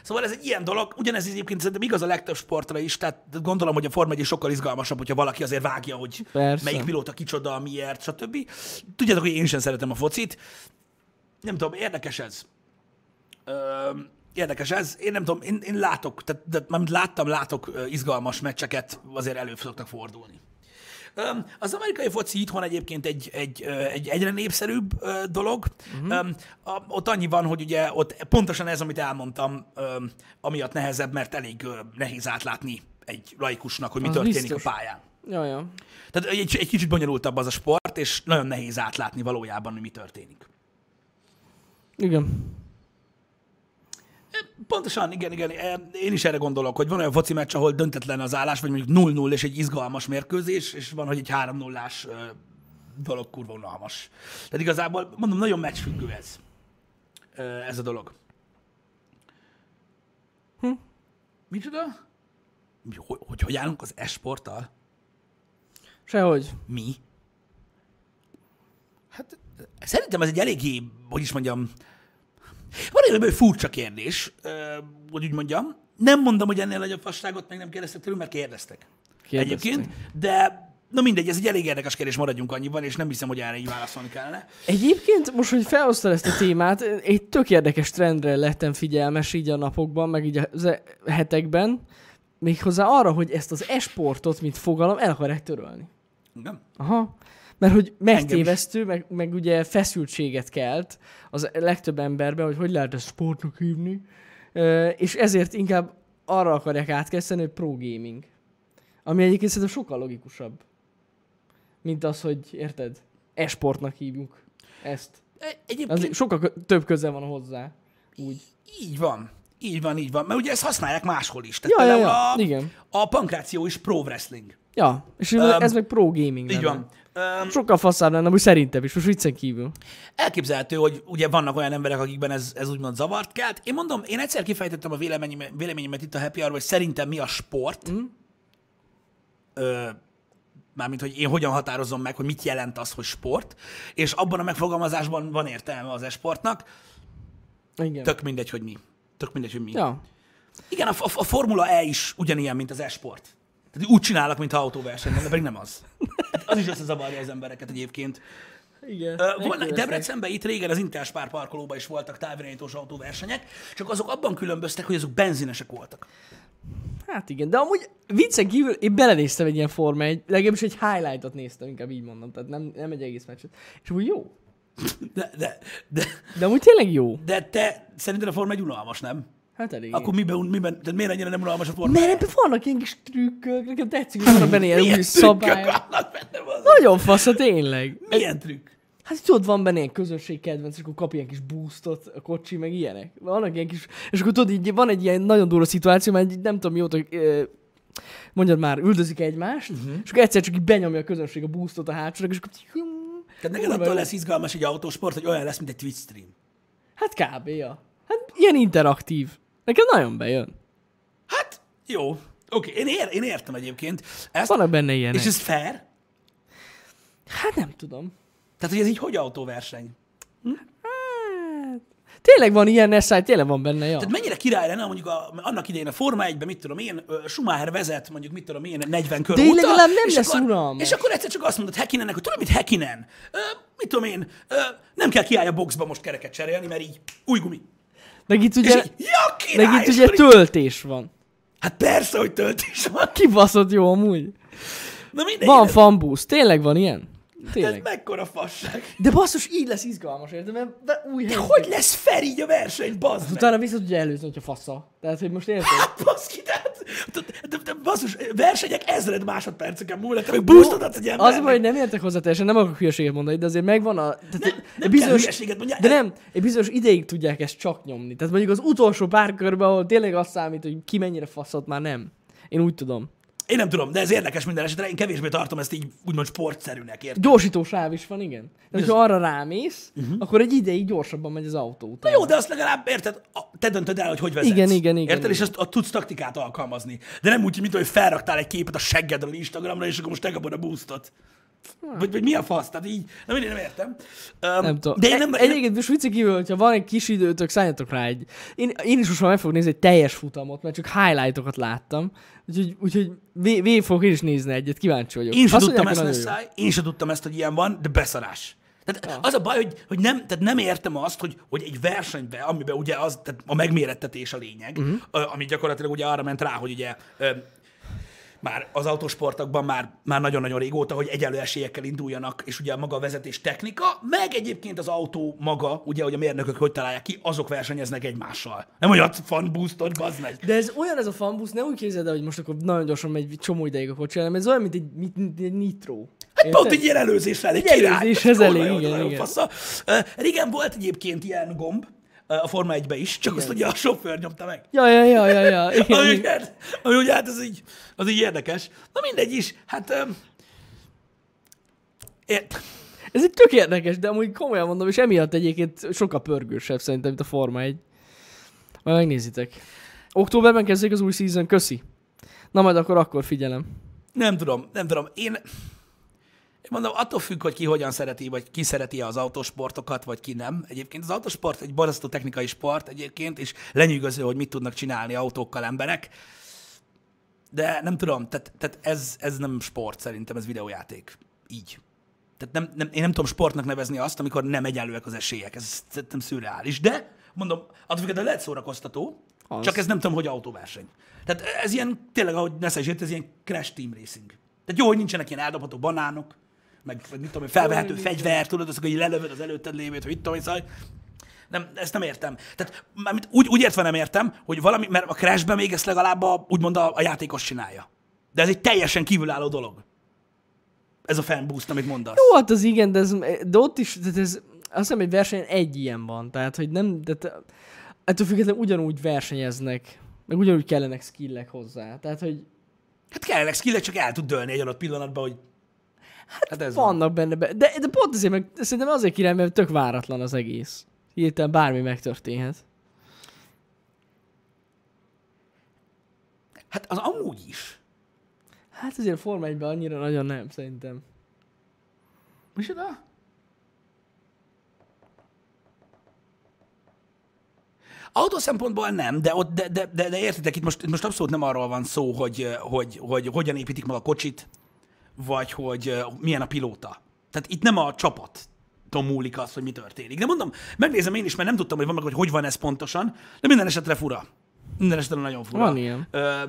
Szóval ez egy ilyen dolog, ugyanez egyébként szerintem igaz a legtöbb sportra is, tehát gondolom, hogy a Forma 1 sokkal izgalmasabb, hogyha valaki azért vágja, hogy Persze. melyik pilóta kicsoda, miért, stb. Tudjátok, hogy én sem szeretem a focit. Nem tudom, érdekes ez. Ö, érdekes ez. Én nem tudom, én, én látok, tehát, mármint láttam, látok izgalmas meccseket, azért elő fordulni. Az amerikai foci itthon egyébként egy, egy, egy egyre népszerűbb dolog. Uh-huh. Ott annyi van, hogy ugye ott pontosan ez, amit elmondtam, amiatt nehezebb, mert elég nehéz átlátni egy laikusnak, hogy mi Az történik biztos. a pályán. Ja, ja. Tehát egy, egy kicsit bonyolultabb az a sport, és nagyon nehéz átlátni valójában, hogy mi történik. Igen. Pontosan, igen, igen. Én is erre gondolok, hogy van olyan foci meccs, ahol döntetlen az állás, vagy mondjuk 0-0 és egy izgalmas mérkőzés, és van, hogy egy 3 0 ás dolog kurva unalmas. Tehát igazából, mondom, nagyon meccsfüggő ez. Ez a dolog. Hm? Micsoda? Mi, Hogy, hogy, hogy állunk az esporttal? Sehogy. Mi? Hát szerintem ez egy eléggé, hogy is mondjam, van egy furcsa kérdés, hogy úgy mondjam. Nem mondom, hogy ennél nagyobb fasságot meg nem kérdeztek tőlünk, mert kérdeztek. Kérdeztek. Egyébként, de na mindegy, ez egy elég érdekes kérdés, maradjunk annyiban, és nem hiszem, hogy erre így válaszolni kellene. Egyébként most, hogy felhoztad ezt a témát, egy tök érdekes trendre lettem figyelmes így a napokban, meg így a hetekben, méghozzá arra, hogy ezt az esportot, mint fogalom, el akarják törölni. Nem? Aha. Mert hogy megtévesztő, meg, meg ugye feszültséget kelt az legtöbb emberben, hogy hogy lehet ezt sportnak hívni, Ö, és ezért inkább arra akarják átkezdeni, hogy pro gaming. Ami egyébként szerintem sokkal logikusabb. Mint az, hogy érted? Esportnak hívjuk ezt. E- Egyébként Az sokkal több köze van hozzá. Úgy. így van. Így van, így van. Mert ugye ezt használják máshol is. Ja, ja, például ja. A, Igen. a pankráció is pro wrestling. Ja, és Öm, ez meg pro gaming Így van. Öm, Sokkal faszább lenne, úgy szerintem is, most viccen kívül. elképzelhető, hogy ugye vannak olyan emberek, akikben ez, ez úgymond zavart kelt. Én mondom, én egyszer kifejtettem a véleményemet, véleményemet itt a Happy Hour, hogy szerintem mi a sport. Mm. Ö, mármint, hogy én hogyan határozom meg, hogy mit jelent az, hogy sport, és abban a megfogalmazásban van értelme az esportnak. Igen. Tök mindegy, hogy mi. Tök mindegy, hogy mi. Ja. Igen, a, a, a Formula E is ugyanilyen, mint az e-sport. Tehát úgy csinálnak, mintha autóverseny lenne, pedig nem az. Hát az is összezavarja az embereket egyébként. Igen. Ö, Volna, Debrecenben itt régen az Interspár parkolóban is voltak távirányítós autóversenyek, csak azok abban különböztek, hogy azok benzinesek voltak. Hát igen, de amúgy viccen kívül én belenéztem egy ilyen forma, egy, legalábbis egy highlightot néztem, inkább így mondom, tehát nem, nem egy egész meccset. És úgy jó. De, de, de, De amúgy tényleg jó. de te szerinted a Forma egy unalmas, nem? Hát elég. Akkor miben, miben, tehát miért ennyire nem unalmas a Forma Mert ebben vannak ilyen kis trükkök, nekem tetszik, hogy vannak benne ilyen új szabályok. Nagyon fasz, a tényleg. Milyen trükk? Hát tudod, van benne ilyen közönség kedvenc, és akkor kap ilyen kis boostot a kocsi, meg ilyenek. Vannak ilyen kis... És akkor tudod, így van egy ilyen nagyon durva szituáció, mert így nem tudom mióta, mondjad már, üldözik egymást, uh-huh. és akkor egyszer csak így benyomja a közönség a boostot a hátsónak, és akkor... Tehát neked attól lesz izgalmas egy autósport, hogy olyan lesz, mint egy Twitch stream. Hát kb. Ja. Hát ilyen interaktív. Nekem nagyon bejön. Hát, jó. Oké, én, ér, én értem egyébként ezt. Vannak benne ilyenek. És ez fair? Hát nem tudom. Tehát, hogy ez így hogy autóverseny? Hát... Tényleg van ilyen SI, tényleg van benne, ja. Tehát mennyire király lenne, mondjuk a, annak idején a Forma 1-ben, mit tudom én, Schumacher vezet, mondjuk mit tudom én, 40 kör De óta, legalább nem és lesz akkor, unalmas. És akkor egyszer csak azt mondod Hekinennek, hogy tudod, mit Hekinen? Ö, mit tudom én, ö, nem kell kiállj a boxba most kereket cserélni, mert így új gumi. Meg itt És ugye, így, ja, király! meg itt és ugye akkor töltés van. Hát persze, hogy töltés van. *laughs* Kibaszott jó amúgy. Na mindegy, Van ez, fanbusz. Tényleg van ilyen? ez Tényleg. mekkora fasság. De basszus, így lesz izgalmas, érted? Mert be, új De hogy lesz fel így a verseny, bazd meg? Utána vissza tudja előzni, hogyha fassa. Tehát, hogy most érted? Hát, baszki, de, de, de, basszus, versenyek ezred másodperceken múlnak, meg boostot adsz egy Az embernek. baj, hogy nem értek hozzá teljesen, nem akarok hülyeséget mondani, de azért megvan a... Tehát Nem, nem bizonyos, mondjál. De nem, egy bizonyos ideig tudják ezt csak nyomni. Tehát mondjuk az utolsó pár körben, ahol tényleg azt számít, hogy ki mennyire faszot, már nem. Én úgy tudom. Én nem tudom, de ez érdekes minden esetre. Én kevésbé tartom ezt így úgymond sportszerűnek, érted? Gyorsító sáv is van, igen. Tehát, ha arra rámész, uh-huh. akkor egy ideig gyorsabban megy az autó Na utána. jó, de azt legalább érted, te döntöd el, hogy hogy vezetsz. Igen, igen, igen, Érted, és igen. azt a tudsz taktikát alkalmazni. De nem úgy, mint hogy felraktál egy képet a seggedről Instagramra, és akkor most te kapod a boostot. Vagy, vagy mi a fasz? Tehát így, nem, én nem értem. Um, Nem tudom. De én nem, E- Egyébként most vicce kívül, hogyha van egy kis időtök, szálljatok rá egy... Én, én is most már meg fogok nézni egy teljes futamot, mert csak highlightokat láttam. Úgyhogy, úgyhogy vé- végig fogok én is nézni egyet, kíváncsi vagyok. Én sem Azt tudtam mondják, ezt, Nessai, én sem tudtam ezt, hogy ilyen van, de beszarás. Tehát ja. az a baj, hogy, hogy nem, tehát nem értem azt, hogy, hogy egy versenyben, amiben ugye az, tehát a megmérettetés a lényeg, uh-huh. ami gyakorlatilag ugye arra ment rá, hogy ugye már az autósportokban már, már nagyon-nagyon régóta, hogy egyenlő esélyekkel induljanak, és ugye maga a vezetés technika, meg egyébként az autó maga, ugye, hogy a mérnökök hogy találják ki, azok versenyeznek egymással. Nem olyan fan boostot, bazd meg. De ez olyan ez a fanbusz, ne úgy képzeld el, hogy most akkor nagyon gyorsan megy egy csomó ideig a kocsi, hanem ez olyan, mint egy, mint, mint egy nitro. Hát Érted? pont egy ilyen előzésre elég király. előzéshez elég, igen, igen. Fasza. Régen volt egyébként ilyen gomb, a Forma 1 is, csak azt ugye a sofőr nyomta meg. Ja, ja, ja, ja, ja. Igen, *laughs* Ami, igen. ami ugye hát az így, az így érdekes. Na mindegy is, hát... öm, Ért, Ez egy tök érdekes, de amúgy komolyan mondom, és emiatt egyébként sokkal pörgősebb szerintem, mint a Forma 1. Majd megnézitek. Októberben kezdődik az új season, köszi. Na majd akkor akkor figyelem. nem tudom, nem tudom. Én, én mondom, attól függ, hogy ki hogyan szereti, vagy ki szereti az autósportokat, vagy ki nem. Egyébként az autósport egy borzasztó technikai sport egyébként, és lenyűgöző, hogy mit tudnak csinálni autókkal emberek. De nem tudom, tehát, tehát ez, ez nem sport szerintem, ez videójáték. Így. Tehát nem, nem, én nem tudom sportnak nevezni azt, amikor nem egyenlőek az esélyek. Ez szerintem szürreális. De, mondom, attól függ, de lehet szórakoztató, Az. csak ez nem tudom, hogy autóverseny. Tehát ez ilyen, tényleg, ahogy írt, ez ilyen crash team racing. Tehát jó, hogy nincsenek ilyen eldobható banánok, meg, meg mit tudom, felvehető fegyver, tudod, azok, hogy lelövöd az előtted lévőt, hogy mit tudom én, szóval, Nem, ezt nem értem. Tehát úgy, úgy értve nem értem, hogy valami, mert a crashben még ezt legalább a, úgymond a, a játékos csinálja. De ez egy teljesen kívülálló dolog. Ez a fan boost, amit mondasz. Jó, hát az igen, de, ez, de ott is, de ez, azt hiszem egy versenyen egy ilyen van, tehát hogy nem, de te, ettől függetlenül ugyanúgy versenyeznek, meg ugyanúgy kellenek skillek hozzá. Tehát, hogy Hát kellenek skillek, csak el tud dőlni egy adott pillanatban, hogy hát ez van. vannak benne, be, de, de pont azért, meg szerintem azért király, mert tök váratlan az egész. Hirtelen bármi megtörténhet. Hát az amúgy is. Hát azért a Forma 1 annyira nagyon nem, szerintem. Micsoda? Autó szempontból nem, de, ott, de, de, de, de értitek, itt most, itt most abszolút nem arról van szó, hogy, hogy, hogy hogyan építik meg a kocsit, vagy hogy milyen a pilóta. Tehát itt nem a csapat múlik az, hogy mi történik. De mondom, megnézem én is, mert nem tudtam, hogy van meg, hogy hogy van ez pontosan, de minden esetre fura. Minden esetre nagyon fura. Van ilyen. Ö,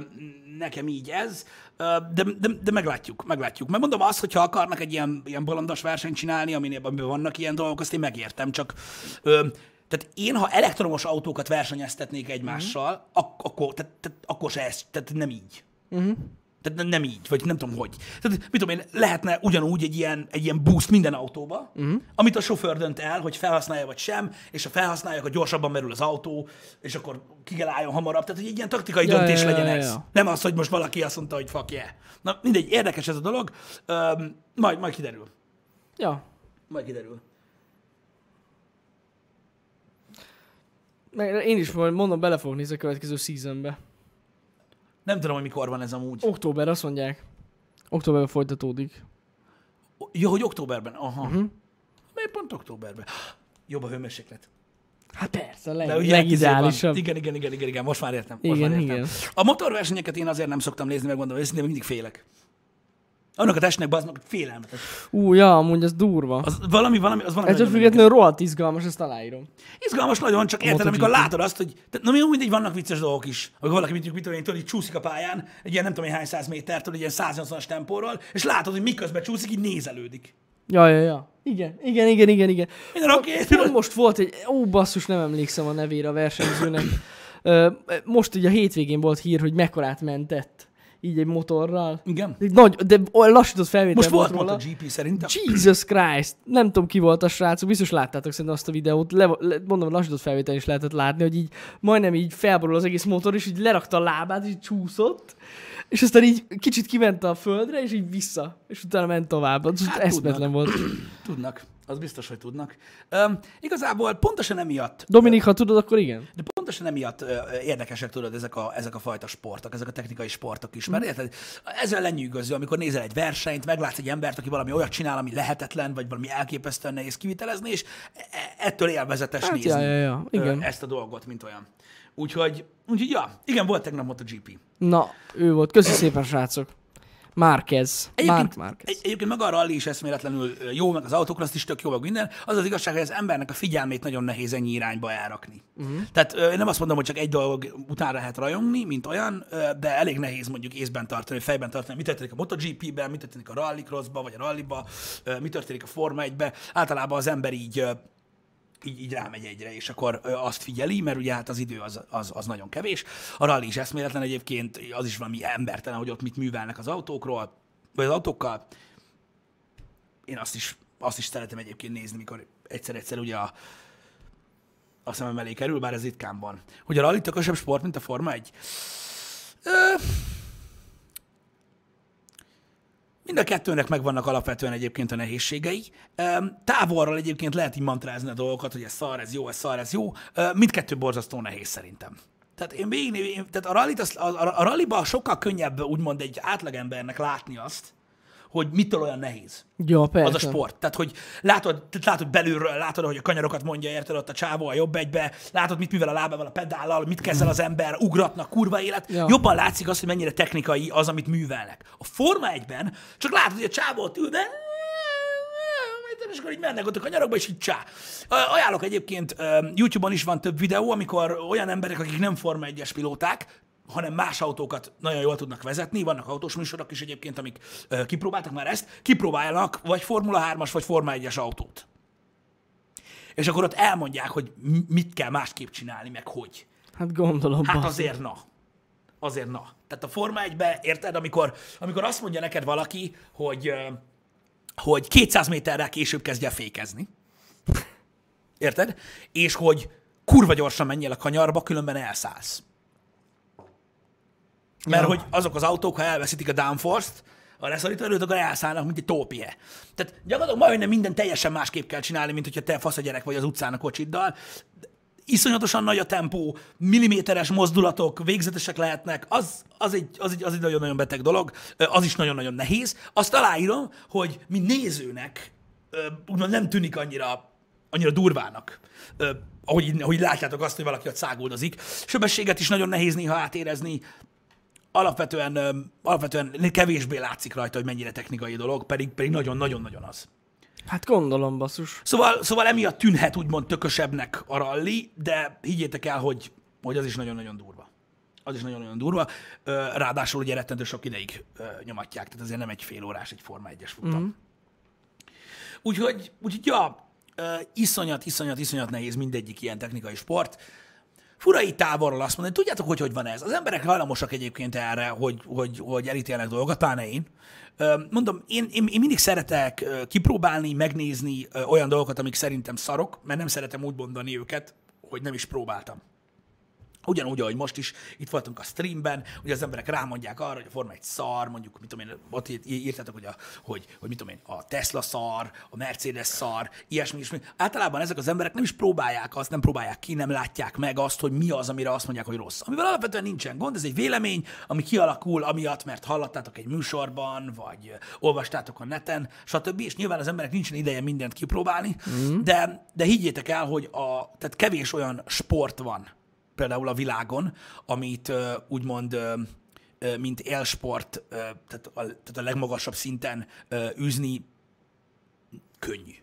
nekem így ez, Ö, de, de, de meglátjuk, meglátjuk. Mert mondom azt, hogyha akarnak egy ilyen, ilyen bolondos versenyt csinálni, aminél amiben vannak ilyen dolgok, azt én megértem, csak ö, tehát én, ha elektromos autókat versenyeztetnék egymással, Mhm. ak- akkor, tehát, tehát, akkor se ez, tehát nem így. Tehát nem, így, vagy nem tudom hogy. Tehát, mit tudom én, lehetne ugyanúgy egy ilyen, egy ilyen boost minden autóba, uh-huh. amit a sofőr dönt el, hogy felhasználja vagy sem, és ha felhasználja, akkor gyorsabban merül az autó, és akkor ki kell álljon hamarabb. Tehát, hogy egy ilyen taktikai Ja, döntés ja, legyen ja, ez. ja. Nem az, hogy most valaki azt mondta, hogy fuck yeah. Na mindegy, érdekes ez a dolog. Öm, majd, majd kiderül. Ja. Majd kiderül. Én is mondom, bele fogok nézni a következő seasonbe. Nem tudom, hogy mikor van ez amúgy. Október, azt mondják. Októberben folytatódik. Jó, hogy októberben. Aha. Uh-huh. Miért pont októberben? Jobb a hőmérséklet. Hát persze, leg, De ugye legideálisabb. van. Igen, igen, igen, igen, igen, most már értem. Most Igen, már értem. igen. A motorversenyeket én azért nem szoktam nézni, megmondom őszintén, mindig félek. Annak a testnek bazd meg, félelmetes. Ú, ja, amúgy az durva. Az valami, valami, az valami Ettől függetlenül rohadt izgalmas, ezt aláírom. Izgalmas nagyon, csak érted, amikor látod azt, hogy, na jó, mindegy, vannak vicces dolgok is. Amikor valaki, mit, mit tudom én, tudod, így csúszik a pályán, egy ilyen nem tudom én hány száz métertől, egy ilyen 180-as tempóról, és látod, hogy miközben csúszik, így nézelődik. Ja, ja, ja. Igen, igen, igen, igen, igen. Minden oké, okay, most volt egy, ó basszus, nem emlékszem a nevére a versenyzőnek. Most ugye a hétvégén volt hír, hogy mekkorát mentett így egy motorral. Igen. Egy nagy, de lassított felvétel Most volt róla. MotoGP szerintem. Jesus Christ! Nem tudom, ki volt a srác, biztos láttátok szerintem azt a videót. Le, le, mondom, lassított felvétel is lehetett látni, hogy így majdnem így felborul az egész motor, és így lerakta a lábát, és így csúszott, és aztán így kicsit kiment a földre, és így vissza, és utána ment tovább. Az Hát eszmetlen volt. *clears throat* Tudnak. Az biztos, hogy tudnak. Um, igazából pontosan emiatt Dominik, ha tudod, akkor igen. De pontosan emiatt ö, ö, érdekesek tudod ezek a, ezek a fajta sportok, ezek a technikai sportok is. Mert érted, ezzel lenyűgöző, amikor nézel egy versenyt, meglátsz egy embert, aki valami olyat csinál, ami lehetetlen, vagy valami elképesztően nehéz kivitelezni, és e- ettől élvezetes Hát, nézni ja, ja, ja, ö, igen. ezt a dolgot, mint olyan. Úgyhogy, úgyhogy ja, igen, volt tegnap MotoGP. Na, ő volt. Köszi szépen, srácok. Mark Egyébként, Márquez. egy, egyébként maga a rally is eszméletlenül jó, meg az autókraszt is tök jó, meg minden. Az az igazság, hogy az embernek a figyelmét nagyon nehéz ennyi irányba elrakni. Uh-huh. Tehát én nem azt mondom, hogy csak egy dolog után lehet rajongni, mint olyan, de elég nehéz mondjuk észben tartani, fejben tartani, mi történik a MotoGP-ben, mi történik a rallycrossba, vagy a rallyba, mi történik a Forma 1-be. Általában az ember így így, így rámegy egyre, és akkor azt figyeli, mert ugye hát az idő az, az, az nagyon kevés. A rally is eszméletlen egyébként, az is valami embertelen, hogy ott mit művelnek az autókról, vagy az autókkal. Én azt is, azt is szeretem egyébként nézni, mikor egyszer-egyszer ugye a, a szemem elé kerül, bár ez ritkán van. Hogy a rally tökösebb sport, mint a Forma 1? Ö, Mind a kettőnek megvannak alapvetően egyébként a nehézségei. Távolról egyébként lehet így mantrázni a dolgokat, hogy ez szar, ez jó, ez szar, ez jó. Mindkettő borzasztó nehéz szerintem. Tehát én végig, tehát a, rallit, sokkal könnyebb úgymond egy átlagembernek látni azt, hogy mitől olyan nehéz Ja, persze. az a sport. Tehát, hogy látod, látod belülről, látod, hogy a kanyarokat mondja, érted, ott a csávó a jobb egybe, látod, mit művel a lábával, a pedállal, mit kezdel az ember, ugratnak, kurva élet. Ja. Jobban látszik az, hogy mennyire technikai az, amit művelnek. A Forma 1-ben csak látod, hogy a csávó ott ül, de és akkor így mennek ott a kanyarokba, és így csá. Ajánlok egyébként, YouTube-on is van több videó, amikor olyan emberek, akik nem Forma 1-es pilóták, hanem más autókat nagyon jól tudnak vezetni, vannak autós műsorok is egyébként, amik ö, kipróbáltak már ezt, kipróbálnak vagy Formula 3-as, vagy Forma 1-es autót. és akkor ott elmondják, hogy mi- mit kell másképp csinálni, meg hogy. Hát gondolom. Hát azért na. Azért na. Tehát a Forma 1 érted, amikor, amikor azt mondja neked valaki, hogy, hogy 200 méterrel később kezdje fékezni. Érted? És hogy kurva gyorsan menjél a kanyarba, különben elszállsz. Mert Ja. hogy azok az autók, ha elveszítik a downforce-t, a leszorító erőt, akkor elszállnak, mint egy tópie. Tehát gyakorlatilag majdnem minden teljesen másképp kell csinálni, mint hogyha te fasz a gyerek vagy az utcán a kocsiddal. Iszonyatosan nagy a tempó, milliméteres mozdulatok, végzetesek lehetnek, az, az, egy, az, egy, az egy nagyon-nagyon beteg dolog, az is nagyon-nagyon nehéz. Azt aláírom, hogy mi nézőnek úgymond nem tűnik annyira, annyira durvának, ahogy, ahogy látjátok azt, hogy valaki ott száguldozik. Sebességet is nagyon nehéz néha átérezni, alapvetően, alapvetően kevésbé látszik rajta, hogy mennyire technikai dolog, pedig, pedig nagyon-nagyon-nagyon az. Hát gondolom, basszus. Szóval, szóval emiatt tűnhet úgymond tökösebbnek a ralli, de higgyétek el, hogy, hogy az is nagyon-nagyon durva. Az is nagyon-nagyon durva. Ráadásul ugye rettentő sok ideig nyomatják, tehát azért nem egy fél órás egy Forma 1-es futam. Mm. Úgyhogy, úgyhogy ja, iszonyat, iszonyat, iszonyat nehéz mindegyik ilyen technikai sport. Fura így távolról azt mondani, tudjátok, hogy hogy van ez? Az emberek hajlamosak egyébként erre, hogy, hogy, hogy elítélnek dolgokat, pláne én. Mondom, én, én, én mindig szeretek kipróbálni, megnézni olyan dolgokat, amik szerintem szarok, mert nem szeretem úgy mondani őket, hogy nem is próbáltam. Ugyanúgy, ahogy most is itt voltunk a streamben, hogy az emberek rámondják arra, hogy a Forma egy szar, mondjuk, mit tudom én, ott írt- írtátok, hogy, a, hogy, hogy mit tudom én, a Tesla szar, a Mercedes szar, ilyesmi, ilyesmi. Általában ezek az emberek nem is próbálják azt, nem próbálják ki, nem látják meg azt, hogy mi az, amire azt mondják, hogy rossz. Amivel alapvetően nincsen gond, ez egy vélemény, ami kialakul amiatt, mert hallottátok egy műsorban, vagy olvastátok a neten, stb. És nyilván az emberek nincsen ideje mindent kipróbálni, mm. de, de higgyétek el, hogy a, tehát kevés olyan sport van, például a világon, amit úgymond, mint élsport, tehát, a, tehát a legmagasabb szinten űzni könnyű.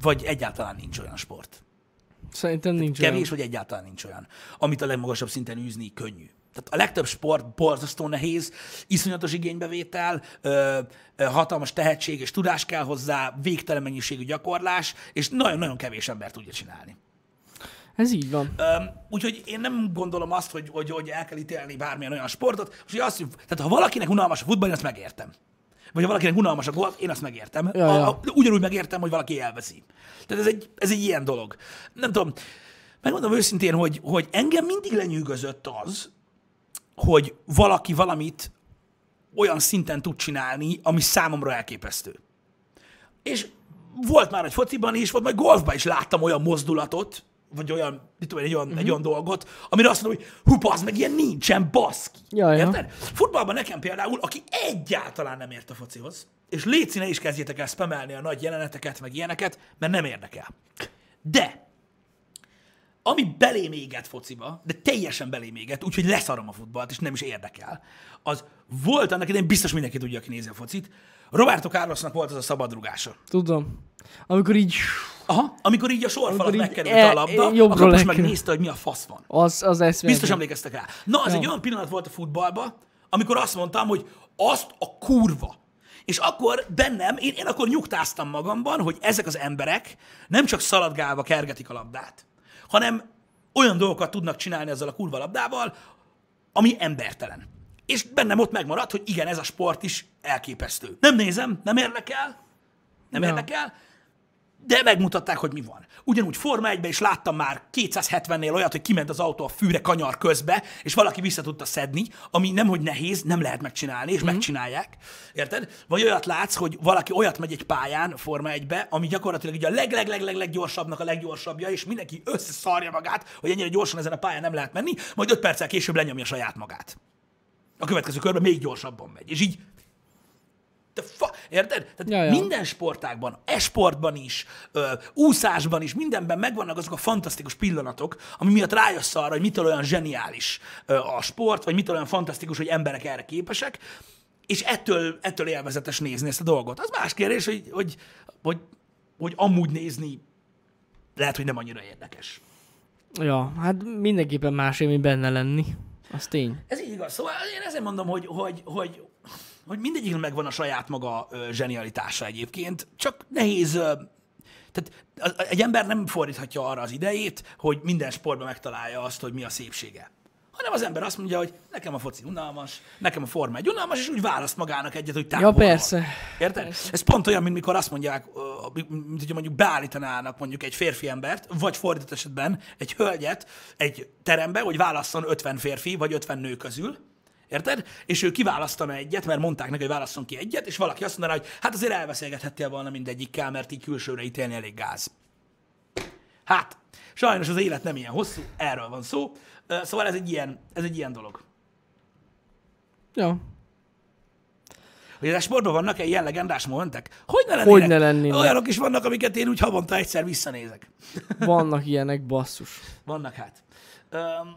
Vagy egyáltalán nincs olyan sport. Szerintem nincs Kevés, olyan. vagy egyáltalán nincs olyan, amit a legmagasabb szinten űzni könnyű. Tehát a legtöbb sport borzasztó nehéz, iszonyatos igénybevétel, ö, ö, hatalmas tehetség és tudás kell hozzá, végtelen mennyiségű gyakorlás, és nagyon-nagyon kevés ember tudja csinálni. Ez így van. Öm, úgyhogy én nem gondolom azt, hogy, hogy, hogy el kell ítélni bármilyen olyan sportot. És azt, hogy- tehát ha valakinek unalmas a futball, én azt megértem. Vagy ha valakinek unalmas a golf, én azt megértem. Ja, a, ja. a, ugyanúgy megértem, hogy valaki elveszi. Tehát ez egy, ez egy ilyen dolog. Nem tudom, megmondom őszintén, hogy, hogy engem mindig lenyűgözött az, hogy valaki valamit olyan szinten tud csinálni, ami számomra elképesztő. És volt már egy fociban is, volt majd golfban is láttam olyan mozdulatot, vagy olyan, mit tudom, egy olyan, Mhm. uh-huh. egy olyan dolgot, amire azt mondom, hogy hú, az meg ilyen nincsen, baszki. Ja, ja. Érted? Futballban nekem például, aki egyáltalán nem ért a focihoz, és léci ne is kezdjétek el spamelni a nagy jeleneteket, meg ilyeneket, mert nem érdekel. De ami belém éget fociba, de teljesen belém éget, úgyhogy leszarom a futballt, és nem is érdekel, az volt annak idején, biztos mindenki tudja, aki nézi a focit, Roberto Carlosnak volt az a szabadrugása. Tudom. Amikor így... Aha, amikor így a sorfalat megkerült e- a labda, jobbról akkor most megnézte, hogy mi a fasz van. Az, az eszméletlen. Biztos emlékeztek rá. Na, az Ja. egy olyan pillanat volt a futballban, amikor azt mondtam, hogy azt a kurva. És akkor bennem, én, én akkor nyugtáztam magamban, hogy ezek az emberek nem csak szaladgálva kergetik a labdát, hanem olyan dolgokat tudnak csinálni ezzel a kurva labdával, ami embertelen. És bennem ott megmaradt, hogy igen, ez a sport is elképesztő. Nem nézem, nem érdekel, nem Ja. érdekel, de megmutatták, hogy mi van. Ugyanúgy Forma 1 is láttam már 270-nél olyat, hogy kiment az autó a fűre kanyar közbe, és valaki vissza tudta szedni, ami nem hogy nehéz, nem lehet megcsinálni, és mm. megcsinálják. Érted? Vagy olyat látsz, hogy valaki olyat megy egy pályán, Forma 1-be, ami gyakorlatilag ugye a leg, leg, leg, leg, leggyorsabbnak a leggyorsabbja, és mindenki összeszarja magát, hogy ennyire gyorsan ezen a pályán nem lehet menni, majd 5 perccel később lenyomja saját magát. A következő körben még gyorsabban megy. És így te fa- érted? Tehát Ja, ja, minden sportágban, esportban is, ö, úszásban is, mindenben megvannak azok a fantasztikus pillanatok, ami miatt rájössz arra, hogy mitől olyan zseniális ö, a sport, vagy mitől olyan fantasztikus, hogy emberek erre képesek, és ettől, ettől élvezetes nézni ezt a dolgot. Az más kérdés, hogy, hogy, hogy, hogy amúgy nézni lehet, hogy nem annyira érdekes. Ja, hát mindenképpen más élmény benne lenni. Az tény. Ez így igaz. Szóval én ezért mondom, hogy, hogy, hogy, hogy mindegyiknek megvan a saját maga zsenialitása egyébként, csak nehéz, Tehát egy ember nem fordíthatja arra az idejét, hogy minden sportban megtalálja azt, hogy mi a szépsége. Hanem az ember azt mondja, hogy nekem a foci unalmas, nekem a forma egy unalmas, és úgy választ magának egyet, hogy távolról. persze. Érted? Ez pont olyan, mint mikor azt mondják, mint hogyha mondjuk beállítanának mondjuk egy férfi embert, vagy fordított esetben egy hölgyet egy terembe, hogy válasszon 50 férfi vagy 50 nő közül, Érted? És ő kiválasztana egyet, mert mondták neki, hogy válasszon ki egyet, és valaki azt mondaná, hogy hát azért elbeszélgethettél volna mindegyikkel, mert így külsőre ítélni elég gáz. Hát, sajnos az élet nem ilyen hosszú, erről van szó. Szóval ez egy ilyen, ez egy ilyen dolog. Ja. Hogy a sportban vannak-e ilyen legendás momentek? Hogy ne lennének? Hogy ne lennének? Olyanok is vannak, amiket én úgy havonta egyszer visszanézek. Vannak ilyenek, basszus. Vannak hát. Öm,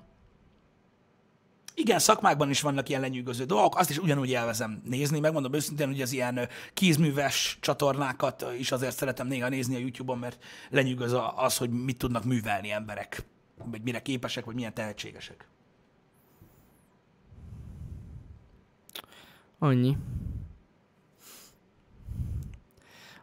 igen, szakmákban is vannak ilyen lenyűgöző dolgok, azt is ugyanúgy elvezem nézni, megmondom őszintén, hogy az ilyen kézműves csatornákat is azért szeretem néha nézni a YouTube-on, mert lenyűgöz az, hogy mit tudnak művelni emberek, vagy mire képesek, vagy milyen tehetségesek. Annyi.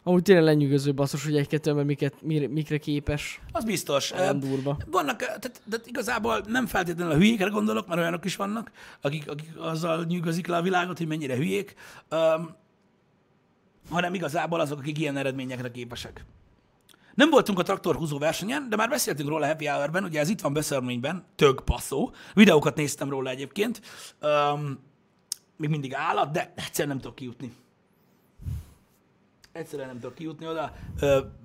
Amúgy tényleg lenyűgöző basszus, hogy egy-kettő ember miket, mire, mikre képes. Az biztos. Ö, durva. Vannak, tehát, tehát igazából nem feltétlenül a hülyékre gondolok, mert olyanok is vannak, akik, akik azzal nyűgözik le a világot, hogy mennyire hülyék, um, hanem igazából azok, akik ilyen eredményekre képesek. Nem voltunk a traktorhúzó versenyen, de már beszéltünk róla Happy Hour-ben, ugye ez itt van beszerményben, tög passzó. Videókat néztem róla egyébként. Um, még mindig állat, de egyszerűen nem tudok kijutni. Egyszerűen nem tudok kijutni oda,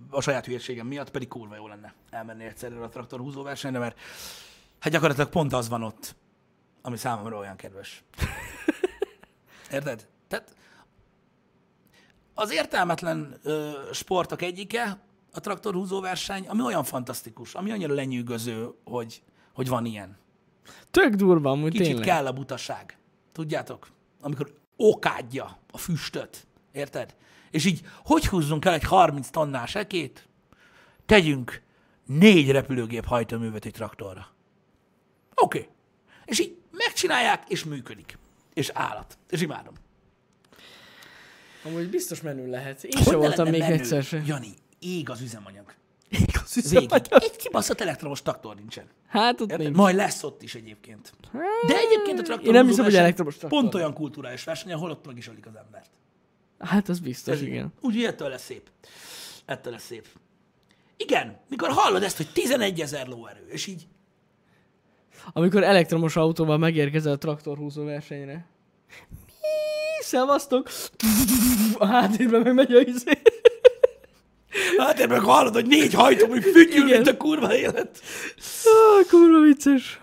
a saját hülyeségem miatt, pedig kurva jó lenne elmenni egyszerre a traktorhúzó versenyre, mert hát gyakorlatilag pont az van ott, ami számomra olyan kedves. *laughs* Érted? Tehát az értelmetlen ö, sportok egyike a traktorhúzó verseny, ami olyan fantasztikus, ami annyira lenyűgöző, hogy, hogy van ilyen. Tök durva, amúgy Kicsit tényleg. kell a butaság. Tudjátok? Amikor okádja a füstöt. Érted? És így, hogy húzzunk el egy 30 tonnás ekét? Tegyünk négy repülőgép hajtóművet egy traktorra. Oké. Okay. És így megcsinálják, és működik. És állat. És imádom. Amúgy biztos menő lehet. Én sem voltam még menő? egyszer sem. Jani, ég az üzemanyag. Igaz, Végig. hiszem, Egy kibaszott elektromos traktor nincsen. Hát ott Érted? nincs. Majd lesz ott is egyébként. De egyébként a traktor Én nem hiszem, hogy elektromos traktor. Pont olyan kulturális verseny, ahol ott meg is ölik az embert. Hát az biztos, Ez igen. Úgyhogy ettől lesz szép. Ettől lesz szép. Igen, mikor hallod ezt, hogy 11 ezer lóerő, és így, Amikor elektromos autóval megérkezel a traktorhúzó versenyre. Mi? Szevasztok! A háttérben meg megy a izé. hát én meg hallod, hogy négy hajtómű fütyül, Igen. mint a kurva élet. Ah, kurva vicces.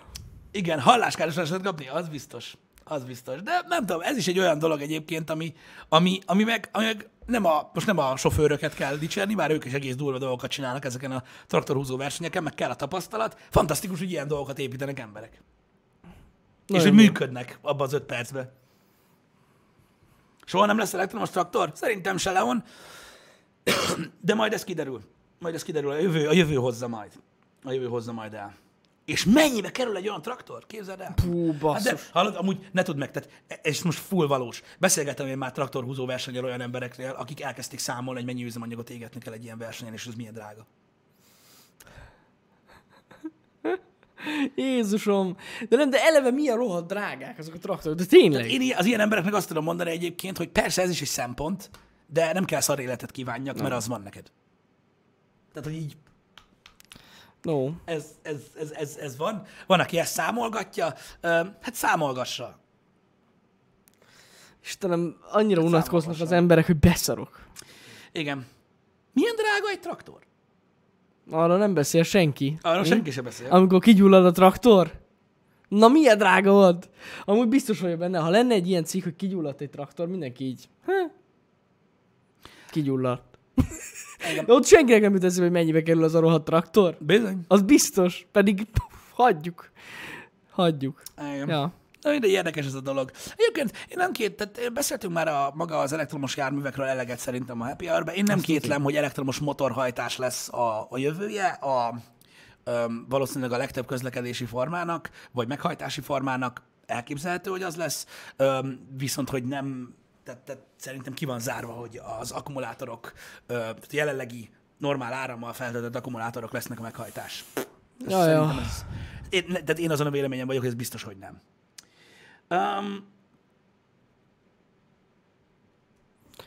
Igen, halláskárosást lehet kapni, az biztos. Az biztos. De nem tudom, ez is egy olyan dolog egyébként, ami, ami, ami, meg, ami meg nem a, most nem a sofőröket kell dicsérni, bár ők is egész durva dolgokat csinálnak ezeken a traktorhúzó versenyeken, meg kell a tapasztalat. Fantasztikus, hogy ilyen dolgokat építenek emberek. és Nagyon hogy jó. működnek abban az öt percben. Soha nem lesz elektromos traktor? Szerintem se, Leon. De majd ez kiderül. Majd ez kiderül. A jövő, a jövő hozza majd. A jövő hozza majd el. És mennyibe kerül egy olyan traktor? Képzeld el. Hát basszus. de, hallod, amúgy ne tudd meg, tehát e- ez most full valós. Beszélgettem én már traktorhúzó versenyel olyan embereknél, akik elkezdték számolni, hogy mennyi üzemanyagot égetni kell egy ilyen versenyen, és ez milyen drága. Jézusom. De nem, de eleve milyen rohadt drágák azok a traktorok. De tényleg. Én i- az ilyen embereknek azt tudom mondani egyébként, hogy persze ez is egy szempont, de nem kell szar életet kívánjak, mert az van neked. Tehát, hogy így No. ez, ez, ez, ez, ez van. Van, aki ezt számolgatja, hát számolgassa. Istenem, annyira unatkoznak az emberek, hogy beszarok. Igen. Milyen drága egy traktor? Arra nem beszél senki. Arról Mi? senki sem beszél. Amikor kigyullad a traktor? Na milyen drága volt? Amúgy biztos vagyok benne, ha lenne egy ilyen cikk, hogy kigyulladt egy traktor, mindenki így. Ha? Kigyulladt. *laughs* Igen. De ott senkinek nem jut eszébe, hogy mennyibe kerül az a rohadt traktor. Bizony. Az biztos. Pedig hagyjuk. Hagyjuk. Igen. Ja. Na, de érdekes ez a dolog. Egyébként én nem két, tehát beszéltünk már a, maga az elektromos járművekről eleget szerintem a Happy Hour-ben. Én nem kétlem, hogy elektromos motorhajtás lesz a, a jövője, a, öm, valószínűleg a legtöbb közlekedési formának, vagy meghajtási formának elképzelhető, hogy az lesz, öm, viszont hogy nem, tehát, tehát szerintem ki van zárva, hogy az akkumulátorok tehát jelenlegi normál árammal feltöltött akkumulátorok lesznek a meghajtás. Ja, ja. Ez, én, tehát én azon a véleményem vagyok, hogy ez biztos, hogy nem. Um,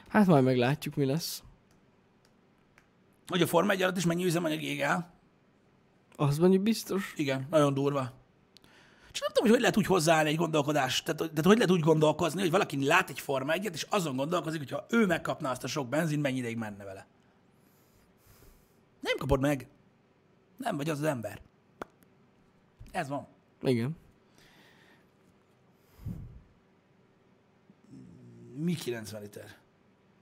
Hát majd meglátjuk, mi lesz. hogy a Forma 1 alatt is mennyi üzemanyag ég el. Az mondjuk biztos. Igen, nagyon durva. Csak nem tudom, hogy hogy lehet úgy hozzáállni egy gondolkodást, tehát, tehát hogy lehet úgy gondolkozni, hogy valaki lát egy Forma 1 és azon gondolkozik, hogy ha ő megkapna azt a sok benzin, mennyi ideig menne vele. Nem kapod meg. Nem vagy az az ember. Ez van. Igen. Mi 90 liter?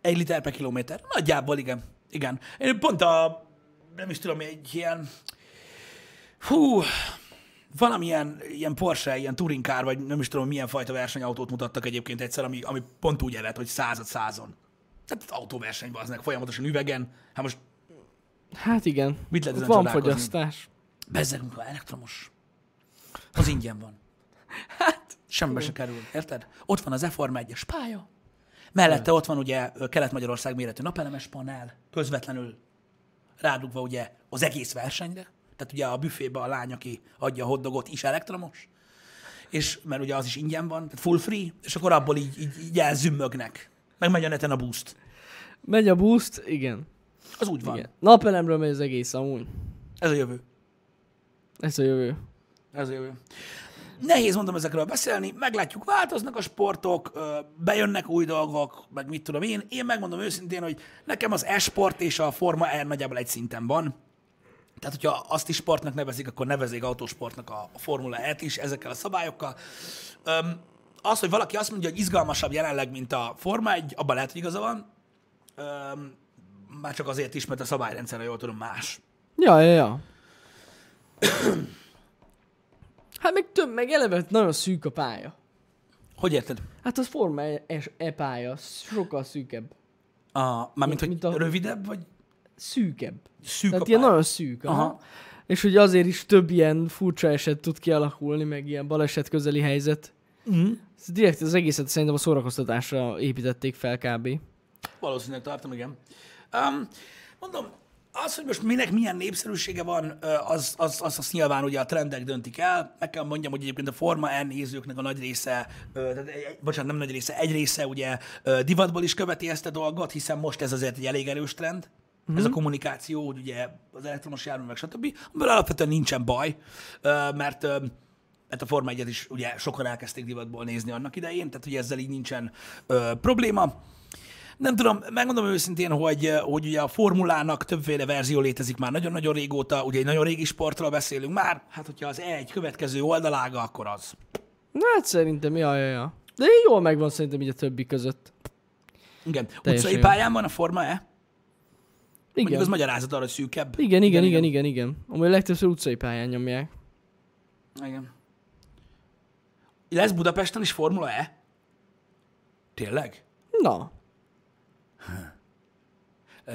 Egy liter per kilométer? Nagyjából igen. Igen. Én pont a, nem is tudom, egy ilyen, hú, valamilyen ilyen Porsche, ilyen touring car, vagy nem is tudom milyen fajta versenyautót mutattak egyébként egyszer, ami, ami pont úgy ered, hogy század százon. Tehát autóversenyben aznak folyamatosan üvegen. Hát most Hát igen. Mit lehet van fogyasztás. bezzegünk, elektromos. Az ingyen van. Hát. Semmibe se kerül, érted? Ott van az E-Forma 1-es pálya, mellette ott van ugye Kelet-Magyarország méretű napelemes panel, közvetlenül rádugva ugye az egész versenyre, tehát ugye a büfébe a lány, aki adja a hotdogot, is elektromos, és mert ugye az is ingyen van, tehát full free, és akkor abból így, így, így elzümmögnek. Meg megy a neten a boost. Megy a boost, igen. Az úgy van. igen. Napelemről megy az egész amúgy. Ez a jövő. Ez a jövő. Ez a jövő. Nehéz mondom ezekről beszélni, meglátjuk, változnak a sportok, bejönnek új dolgok, meg mit tudom én. Én megmondom őszintén, hogy nekem az e-sport és a Forma E nagyjából egy szinten van. Tehát, hogyha azt is sportnak nevezik, akkor nevezik autósportnak a, a Formula E-t is ezekkel a szabályokkal. Öm, az, hogy valaki azt mondja, hogy izgalmasabb jelenleg, mint a Forma 1, abban lehet, hogy igaza van. Öm, már csak azért is, mert a szabályrendszer, jól tudom, más. Ja, ja, ja. *clears throat* hát meg több, meg eleve nagyon szűk a pálya. Hogy érted? Hát az Forma E, e pálya, sokkal szűkebb. A, mármint, hogy Mint a- rövidebb, vagy Szűkebb. szűk Tehát ilyen nagyon szűk. Aha. Aha. És hogy azért is több ilyen furcsa eset tud kialakulni, meg ilyen baleset közeli helyzet. Mm. Ez direkt az egészet szerintem a szórakoztatásra építették fel kb. Valószínűleg tartom, igen. Um, mondom, az, hogy most minek milyen népszerűsége van, az, az, az, az nyilván ugye a trendek döntik el. Meg kell mondjam, hogy egyébként a Forma E nézőknek a nagy része, tehát, bocsánat, nem nagy része, egy része ugye divatból is követi ezt a dolgot, hiszen most ez azért egy elég erős trend. Mm-hmm. Ez a kommunikáció, hogy ugye az elektromos járművek, stb. Amivel alapvetően nincsen baj, mert mert a Forma 1 is ugye sokan elkezdték divatból nézni annak idején, tehát ugye ezzel így nincsen probléma. Nem tudom, megmondom őszintén, hogy, hogy ugye a formulának többféle verzió létezik már nagyon-nagyon régóta, ugye egy nagyon régi sportról beszélünk már, hát hogyha az egy következő oldalága, akkor az. Na hát szerintem, ja, ja, ja. De jól megvan szerintem így a többi között. Igen, Teljesen utcai jó. pályán van a Forma E? Mondjuk Igen. az magyarázat arra, hogy szűkebb. Igen, igen, igen, igen, igen. Amúgy legtöbbször utcai pályán nyomják. igen. Lesz Budapesten is Formula E? Tényleg? Na, Ö,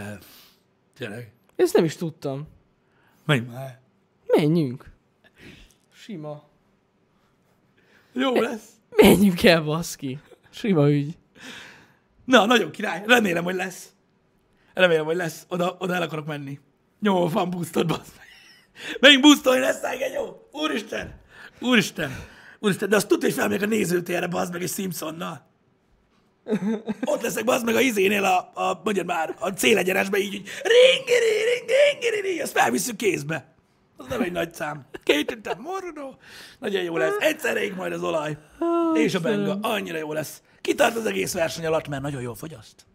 tényleg? ezt nem is tudtam. Menj már. Menjünk. Sima. Jó lesz. Menjünk el, baszki. Sima ügy. Na, nagyon király. Remélem, hogy lesz. Remélem, hogy lesz. Oda, oda el akarok menni. Jó, van boostod, bassz meg. Megyünk boostolni lesz, igen, jó? Úristen! Úristen! Úristen, de azt tudja, hogy felmegyek a nézőtérre, bazd meg, egy Simpsonnal. Ott leszek, bazd meg a izénél, a, a mondjad már, a célegyenesbe így, így ringiri, ring, ringiri, ring, azt felvisszük kézbe. Az nem egy nagy szám. Két üntem morrodó. Nagyon jó lesz. Egyszerre ég majd az olaj. És a benga. Annyira jó lesz. Kitart az egész verseny alatt, mert nagyon jól fogyaszt.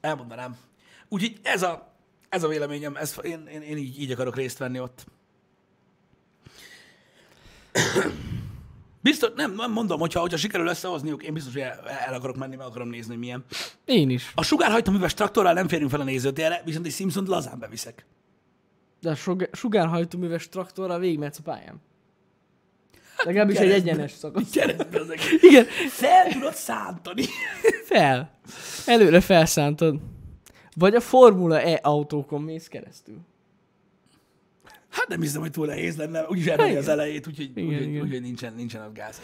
Elmondanám. Úgyhogy ez a, ez a véleményem. Ez, én, én, én így, így akarok részt venni ott. Biztos, nem, nem mondom, hogyha, hogyha sikerül összehozniuk, én biztos, hogy el, el akarok menni, meg akarom nézni, hogy milyen. Én is. A sugárhajtóműves traktorral nem férünk fel a nézőtérre, viszont egy Simpsont lazán beviszek. De a sug- sugárhajtóműves traktorral végigmehetsz a pályán. Legalábbis egy egyenes szakasz. Keresztbe az egész. Igen, Fel tudod szántani. *laughs* fel. Előre felszántod. Vagy a Formula E autókon mész keresztül. Hát nem hiszem, hogy túl nehéz lenne, úgyis elmegy az elejét, úgyhogy, Igen, úgyhogy, igen. úgyhogy nincsen, nincsen az gáz.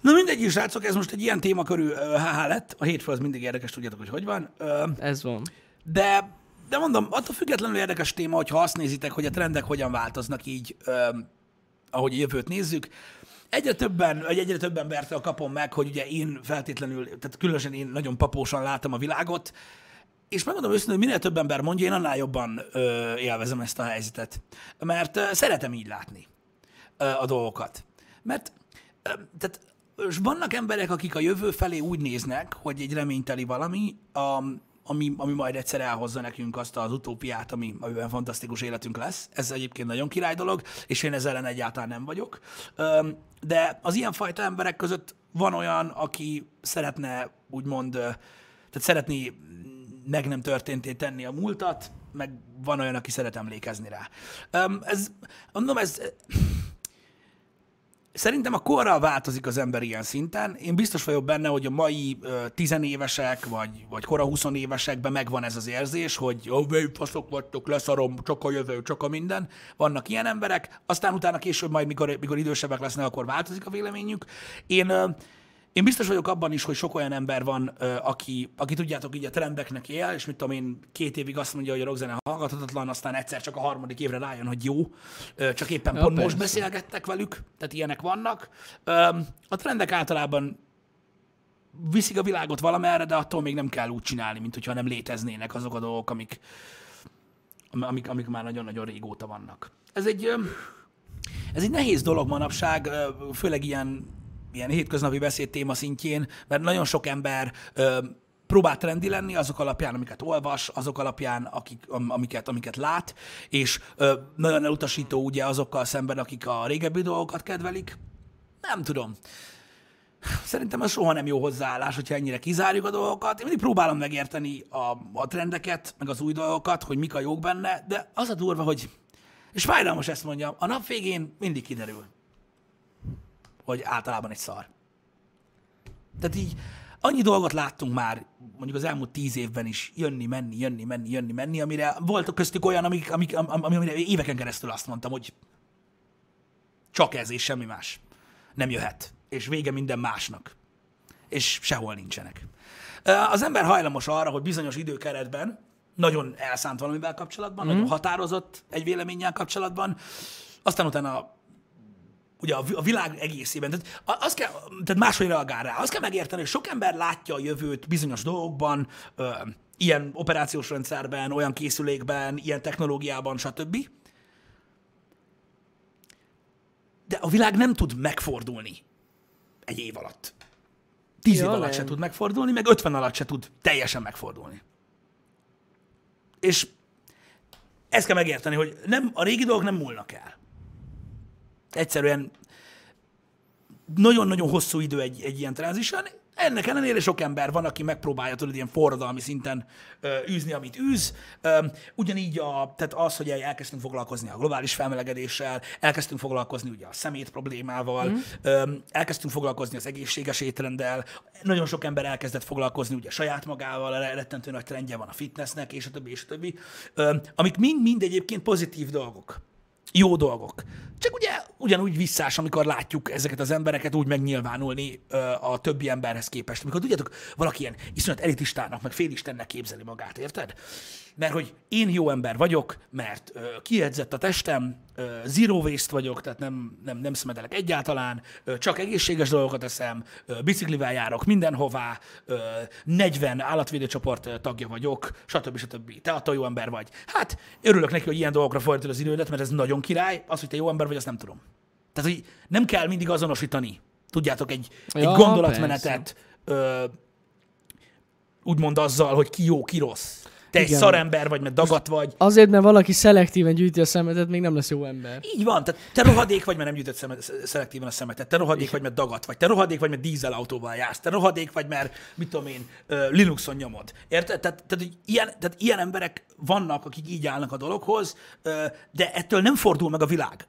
Na mindegy, srácok, ez most egy ilyen témakörű ö, HH lett. A hétfő az mindig érdekes, tudjátok, hogy hogy van. Ö, Ez van. De de mondom, attól függetlenül érdekes téma, hogyha azt nézitek, hogy a trendek hogyan változnak így, öm, ahogy jövőt nézzük. Egyre többen, vagy egyre több embertől kapom meg, hogy ugye én feltétlenül, tehát különösen én nagyon papósan látom a világot, és megmondom őszintén, hogy minél több ember mondja, én annál jobban ö, élvezem ezt a helyzetet. Mert ö, szeretem így látni ö, a dolgokat. Mert ö, tehát, és vannak emberek, akik a jövő felé úgy néznek, hogy egy reményteli valami, a, ami, ami majd egyszer elhozza nekünk azt az utópiát, ami, amiben fantasztikus életünk lesz. Ez egyébként nagyon király dolog, és én ezzel ellen egyáltalán nem vagyok. De az ilyenfajta emberek között van olyan, aki szeretne úgymond, tehát szeretné meg nem történté tenni a múltat, meg van olyan, aki szeret emlékezni rá. Ez, mondom, ez szerintem a korral változik az ember ilyen szinten. Én biztos vagyok benne, hogy a mai tizenévesek, vagy, vagy kora 20 évesekben megvan ez az érzés, hogy oh, faszok vagytok, leszarom, csak a jövő, csak a minden. Vannak ilyen emberek, aztán utána később majd, mikor, mikor idősebbek lesznek, akkor változik a véleményük. Én én biztos vagyok abban is, hogy sok olyan ember van, aki, aki tudjátok, így a trendeknek él, és mit tudom én, két évig azt mondja, hogy a rockzene hallgathatatlan, aztán egyszer csak a harmadik évre rájön, hogy jó, csak éppen ja, pont persze. most beszélgettek velük, tehát ilyenek vannak. A trendek általában viszik a világot valamerre, de attól még nem kell úgy csinálni, mint hogyha nem léteznének azok a dolgok, amik, amik, amik már nagyon-nagyon régóta vannak. Ez egy, ez egy nehéz dolog manapság, főleg ilyen ilyen hétköznapi beszéd téma szintjén, mert nagyon sok ember ö, próbál trendi lenni azok alapján, amiket olvas, azok alapján, akik, amiket, amiket lát, és ö, nagyon elutasító ugye azokkal szemben, akik a régebbi dolgokat kedvelik. Nem tudom. Szerintem ez soha nem jó hozzáállás, hogyha ennyire kizárjuk a dolgokat. Én mindig próbálom megérteni a, a trendeket, meg az új dolgokat, hogy mik a jók benne, de az a durva, hogy, és fájdalmas ezt mondjam, a nap végén mindig kiderül hogy általában egy szar. Tehát így annyi dolgot láttunk már mondjuk az elmúlt tíz évben is jönni, menni, jönni, menni, jönni, menni, amire voltak köztük olyan, amik, amik, amire éveken keresztül azt mondtam, hogy csak ez és semmi más. Nem jöhet. És vége minden másnak. És sehol nincsenek. Az ember hajlamos arra, hogy bizonyos időkeretben nagyon elszánt valamivel kapcsolatban, mm. nagyon határozott egy véleménnyel kapcsolatban, aztán utána ugye a világ egészében. Tehát, azt kell, tehát máshogy reagál rá. Azt kell megérteni, hogy sok ember látja a jövőt bizonyos dolgokban, ö, ilyen operációs rendszerben, olyan készülékben, ilyen technológiában, stb. De a világ nem tud megfordulni egy év alatt. Tíz ja, év alatt nem. se tud megfordulni, meg ötven alatt se tud teljesen megfordulni. És ezt kell megérteni, hogy nem, a régi dolgok nem múlnak el egyszerűen nagyon-nagyon hosszú idő egy, egy ilyen transition. Ennek ellenére sok ember van, aki megpróbálja tudod ilyen forradalmi szinten ö, űzni, amit űz. Ö, ugyanígy a, tehát az, hogy elkezdtünk foglalkozni a globális felmelegedéssel, elkezdtünk foglalkozni ugye a szemét problémával, mm. ö, elkezdtünk foglalkozni az egészséges étrenddel, nagyon sok ember elkezdett foglalkozni ugye saját magával, rettentő nagy trendje van a fitnessnek, és a többi, és a többi, ö, amik mind-mind egyébként pozitív dolgok jó dolgok. Csak ugye ugyanúgy visszás, amikor látjuk ezeket az embereket úgy megnyilvánulni ö, a többi emberhez képest. Amikor tudjátok, valaki ilyen iszonyat elitistának, meg félistennek képzeli magát, érted? Mert hogy én jó ember vagyok, mert ö, kiedzett a testem, ö, zero waste vagyok, tehát nem, nem, nem szemedelek egyáltalán, ö, csak egészséges dolgokat eszem, ö, biciklivel járok mindenhová, ö, 40 állatvédőcsoport tagja vagyok, stb. stb. Te attól jó ember vagy. Hát örülök neki, hogy ilyen dolgokra fordítod az idődet, mert ez nagyon király. Az, hogy te jó ember vagy, azt nem tudom. Tehát, hogy nem kell mindig azonosítani, tudjátok, egy, ja, egy gondolatmenetet, ö, úgymond azzal, hogy ki jó, ki rossz te Igen. egy szarember vagy, mert dagat vagy. Azért, mert valaki szelektíven gyűjti a szemetet, még nem lesz jó ember. Így van, tehát te rohadék vagy, mert nem gyűjtöd szemet, szelektíven a szemetet. Te rohadék vagy, mert dagat vagy. Te rohadék vagy, mert dízelautóval jársz. Te rohadék vagy, mert mit tudom én, Linuxon nyomod. Érted? Tehát, tehát, ilyen, tehát ilyen emberek vannak, akik így állnak a dologhoz, de ettől nem fordul meg a világ.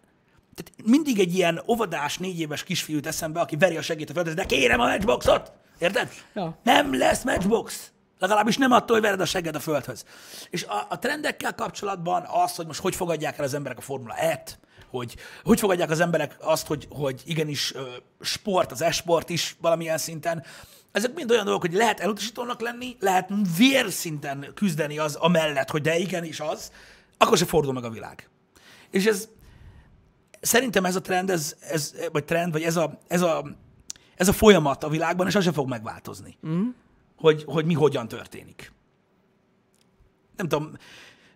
Tehát mindig egy ilyen óvodás, négy éves kisfiút eszembe, aki veri a segít a földön, de kérem a matchboxot! Érted? Ja. Nem lesz matchbox! Legalábbis nem attól, hogy vered a segged a földhöz. És a, a trendekkel kapcsolatban az, hogy most hogy fogadják el az emberek a Formula E-t, hogy hogy fogadják az emberek azt, hogy, hogy igenis sport, az esport is valamilyen szinten. Ezek mind olyan dolgok, hogy lehet elutasítónak lenni, lehet vérszinten küzdeni az amellett, hogy de igenis az, akkor se fordul meg a világ. És ez szerintem ez a trend, ez, ez vagy trend, vagy ez a, ez a, ez a folyamat a világban, és az sem fog megváltozni. Mm. Hogy, hogy mi hogyan történik. Nem tudom,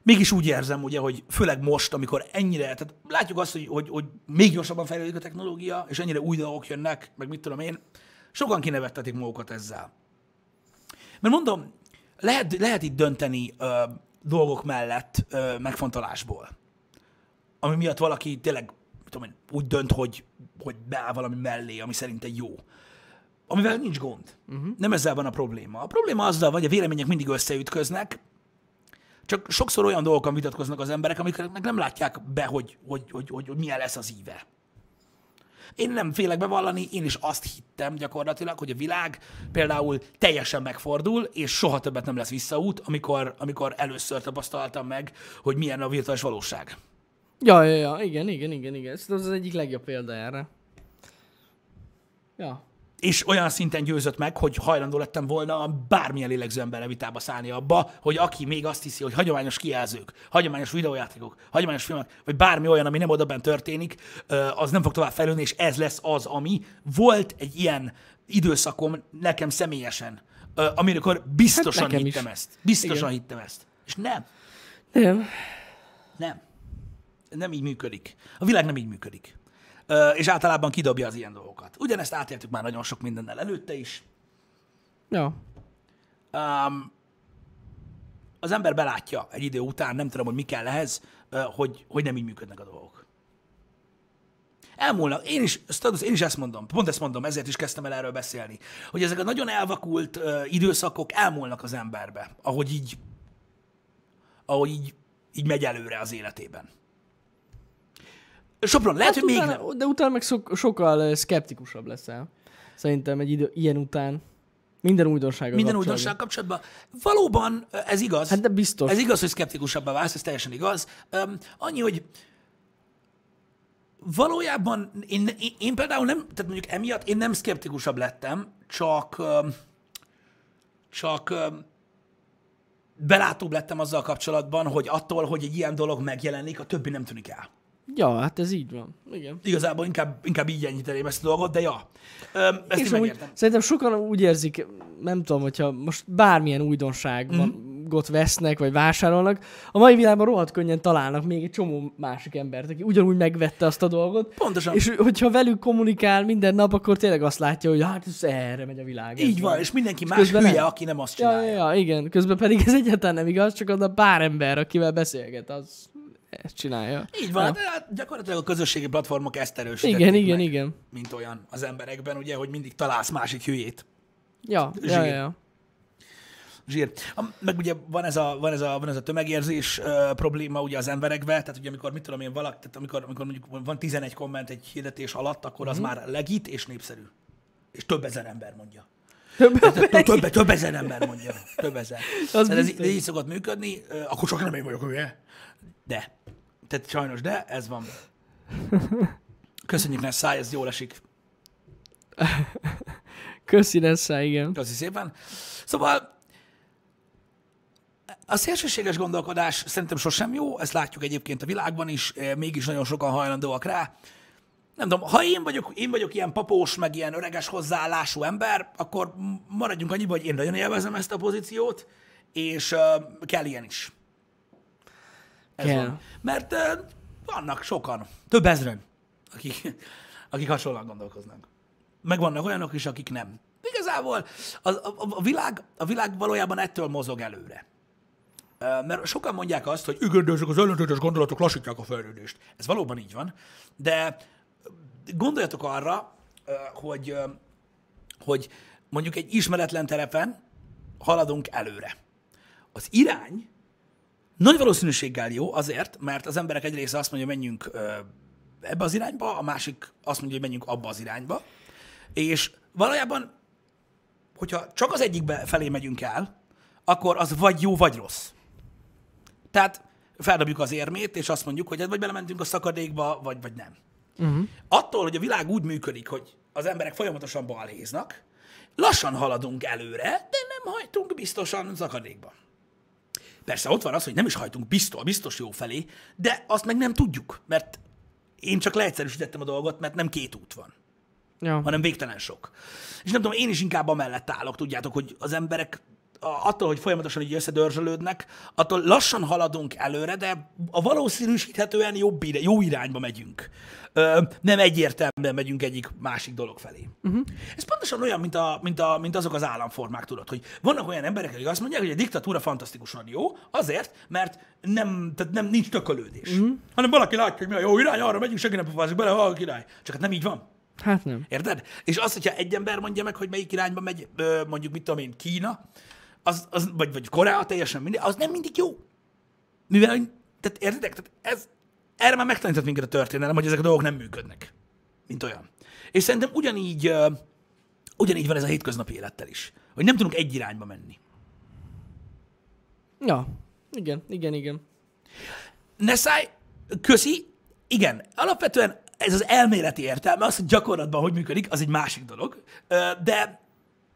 mégis úgy érzem, ugye, hogy főleg most, amikor ennyire, tehát látjuk azt, hogy, hogy, hogy még gyorsabban fejlődik a technológia, és ennyire új dolgok jönnek, meg mit tudom én, sokan kinevettetik magukat ezzel. Mert mondom, lehet, lehet itt dönteni ö, dolgok mellett ö, megfontolásból, ami miatt valaki tényleg tudom én, úgy dönt, hogy, hogy beáll valami mellé, ami szerinte jó. Amivel nincs gond. Uh-huh. Nem ezzel van a probléma. A probléma azzal, hogy a vélemények mindig összeütköznek, csak sokszor olyan dolgokon vitatkoznak az emberek, amiknek nem látják be, hogy, hogy, hogy, hogy, hogy milyen lesz az íve. Én nem félek bevallani, én is azt hittem gyakorlatilag, hogy a világ például teljesen megfordul, és soha többet nem lesz visszaút, amikor, amikor először tapasztaltam meg, hogy milyen a virtuális valóság. Ja, ja, ja, igen, igen, igen, igen. Ez az egyik legjobb példa erre. Ja. És olyan szinten győzött meg, hogy hajlandó lettem volna bármilyen lélegző emberre vitába szállni abba, hogy aki még azt hiszi, hogy hagyományos kijelzők, hagyományos videójátékok, hagyományos filmek, vagy bármi olyan, ami nem odaben történik, az nem fog tovább fejlődni, és ez lesz az, ami. Volt egy ilyen időszakom nekem személyesen, amikor biztosan hát hittem is. ezt. Biztosan Igen. hittem ezt. És nem. Nem. Nem nem így működik. A világ nem így működik. És általában kidobja az ilyen dolgokat. Ugyanezt átéltük már nagyon sok mindennel előtte is. Ja. Um, az ember belátja egy idő után, nem tudom, hogy mi kell ehhez, hogy, hogy nem így működnek a dolgok. Elmúlnak. Én is, én is ezt mondom, pont ezt mondom, ezért is kezdtem el erről beszélni, hogy ezek a nagyon elvakult uh, időszakok elmúlnak az emberbe, ahogy így, ahogy így, így megy előre az életében. Sopron, lehet, hát hogy utána, még nem. De utána meg so, sokkal szkeptikusabb leszel. Szerintem egy idő, ilyen után. Minden újdonság Minden újdonság kapcsolatban. Valóban ez igaz. Hát de biztos. Ez igaz, hogy szkeptikusabbá válsz, ez teljesen igaz. Um, annyi, hogy valójában én, én, én például nem, tehát mondjuk emiatt én nem szkeptikusabb lettem, csak um, csak um, belátóbb lettem azzal kapcsolatban, hogy attól, hogy egy ilyen dolog megjelenik, a többi nem tűnik el. Ja, hát ez így van. Igen. Igazából inkább, inkább így enyhíteném ezt a dolgot, de ja. Ezt És úgy, szerintem sokan úgy érzik, nem tudom, hogyha most bármilyen újdonságot mm-hmm. vesznek, vagy vásárolnak, a mai világban rohadt könnyen találnak még egy csomó másik embert, aki ugyanúgy megvette azt a dolgot. Pontosan. És hogyha velük kommunikál minden nap, akkor tényleg azt látja, hogy hát ez erre megy a világ. Így van, van, és mindenki és más hülye, nem. aki nem azt csinálja. Ja, ja, igen, közben pedig ez egyáltalán nem igaz, csak az a pár ember, akivel beszélget, az ezt csinálja. Így van, de hát gyakorlatilag a közösségi platformok ezt erősítették Igen, igen, meg, igen. Mint olyan az emberekben, ugye, hogy mindig találsz másik hülyét. Ja, Zsír. ja, ja. Zsír. Meg ugye van ez a, van ez a, van ez a tömegérzés uh, probléma ugye az emberekben, tehát ugye amikor, mit tudom én, valaki, tehát amikor, amikor mondjuk van 11 komment egy hirdetés alatt, akkor az mm. már legit és népszerű. És több ezer ember mondja. Több, több, több ezer ember mondja. Több ezer. Az ez, ez így szokott működni, akkor csak nem én vagyok, ugye? De. Tehát sajnos, de ez van. Köszönjük száj, ez jól esik. Köszi száj, igen. Köszi szépen. Szóval a szélsőséges gondolkodás szerintem sosem jó, ezt látjuk egyébként a világban is, eh, mégis nagyon sokan hajlandóak rá. Nem tudom, ha én vagyok, én vagyok ilyen papós, meg ilyen öreges hozzáállású ember, akkor maradjunk annyiba, hogy én nagyon élvezem ezt a pozíciót, és uh, kell ilyen is. Ez Kell. Van. Mert uh, vannak sokan, több ezren, akik, *laughs* akik hasonlóan gondolkoznak. Meg vannak olyanok is, akik nem. Igazából a, a, a, világ, a világ valójában ettől mozog előre. Mert sokan mondják azt, hogy ezek az ellentétes gondolatok lassítják a fejlődést. Ez valóban így van, de gondoljatok arra, hogy, hogy mondjuk egy ismeretlen terepen haladunk előre. Az irány nagy valószínűséggel jó azért, mert az emberek egy része azt mondja, hogy menjünk ebbe az irányba, a másik azt mondja, hogy menjünk abba az irányba. És valójában, hogyha csak az egyikbe felé megyünk el, akkor az vagy jó, vagy rossz. Tehát feldobjuk az érmét, és azt mondjuk, hogy hát vagy belementünk a szakadékba, vagy, vagy nem. Uh-huh. Attól, hogy a világ úgy működik, hogy az emberek folyamatosan balhéznak, lassan haladunk előre, de nem hajtunk biztosan szakadékba. Persze ott van az, hogy nem is hajtunk biztos, biztos jó felé, de azt meg nem tudjuk, mert én csak leegyszerűsítettem a dolgot, mert nem két út van, Ja. hanem végtelen sok. És nem tudom, én is inkább amellett állok, tudjátok, hogy az emberek attól, hogy folyamatosan így összedörzsölődnek, attól lassan haladunk előre, de a valószínűsíthetően jobb ide, jó irányba megyünk. Ö, nem egyértelműen megyünk egyik másik dolog felé. Uh-huh. Ez pontosan olyan, mint, a, mint, a, mint azok az államformák, tudod, hogy vannak olyan emberek, akik azt mondják, hogy a diktatúra fantasztikusan jó, azért, mert nem, tehát nem nincs tökölődés. Uh-huh. Hanem valaki látja, hogy mi a jó irány, arra megyünk, senki nem pofázik bele, ha a király. Csak hát nem így van. Hát nem. Érted? És az, hogyha egy ember mondja meg, hogy melyik irányba megy, mondjuk mit tudom én, Kína, az, az, vagy, vagy Korea, teljesen mindig, az nem mindig jó. Mivel, tehát értitek? Tehát ez, erre már megtanított minket a történelem, hogy ezek a dolgok nem működnek. Mint olyan. És szerintem ugyanígy, ö, ugyanígy van ez a hétköznapi élettel is. Hogy nem tudunk egy irányba menni. Ja. Igen, igen, igen. Ne szállj, köszi, igen, alapvetően ez az elméleti értelme, az, hogy gyakorlatban hogy működik, az egy másik dolog, de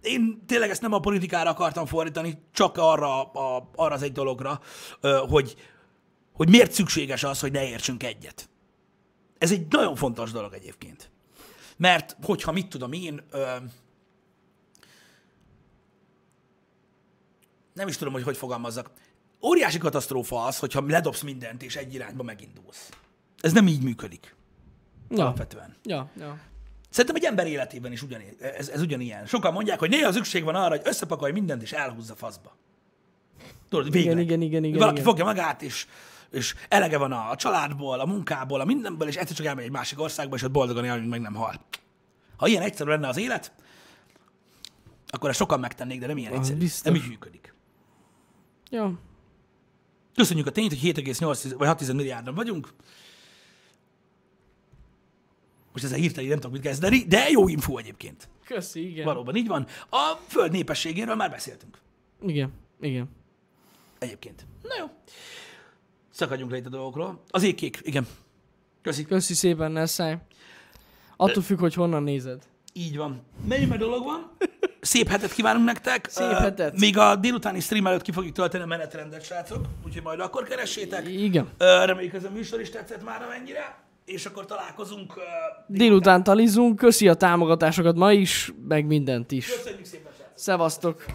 én tényleg ezt nem a politikára akartam fordítani, csak arra, a, arra az egy dologra, hogy, hogy miért szükséges az, hogy ne értsünk egyet. Ez egy nagyon fontos dolog egyébként. Mert hogyha mit tudom én, nem is tudom, hogy hogy fogalmazzak. Óriási katasztrófa az, hogyha ledobsz mindent, és egy irányba megindulsz. Ez nem így működik. Ja. Alapvetően. Ja, ja. Szerintem egy ember életében is ugyanígy, ez, ez ugyanilyen. Sokan mondják, hogy néha szükség van arra, hogy összepakolj mindent, és elhúzza faszba. Tudod, végleg. igen, igen, igen, Valaki igen. fogja magát, és, és elege van a családból, a munkából, a mindenből, és egyszer csak elmegy egy másik országba, és ott boldogan él, meg nem hal. Ha ilyen egyszerű lenne az élet, akkor ezt sokan megtennék, de nem ilyen Az egyszerű. biztos. Nem így működik. Ja. Köszönjük a tényt, hogy 7,8 vagy 6 milliárdan vagyunk. Most ezzel hirtelen nem tudok mit kezdeni, de jó info egyébként. Köszi, igen. Valóban így van. A föld népességéről már beszéltünk. Igen, igen. Egyébként. Na jó. Szakadjunk le itt a dolgokról. Az égkék, igen. Köszi. Köszi szépen, Nessai. Attól függ, hogy honnan nézed. Így van. Mennyi meg dolog van. Szép hetet kívánunk nektek. Szép hetet. Még a délutáni stream előtt ki fogjuk tölteni a menetrendet, srácok. Úgyhogy majd akkor keressétek. Igen. Ö, Reméljük ez a műsor is tetszett már amennyire. És akkor találkozunk. ö, Délután talizunk, köszi a támogatásokat ma is, meg mindent is. Köszönjük szépen. Szevasztok!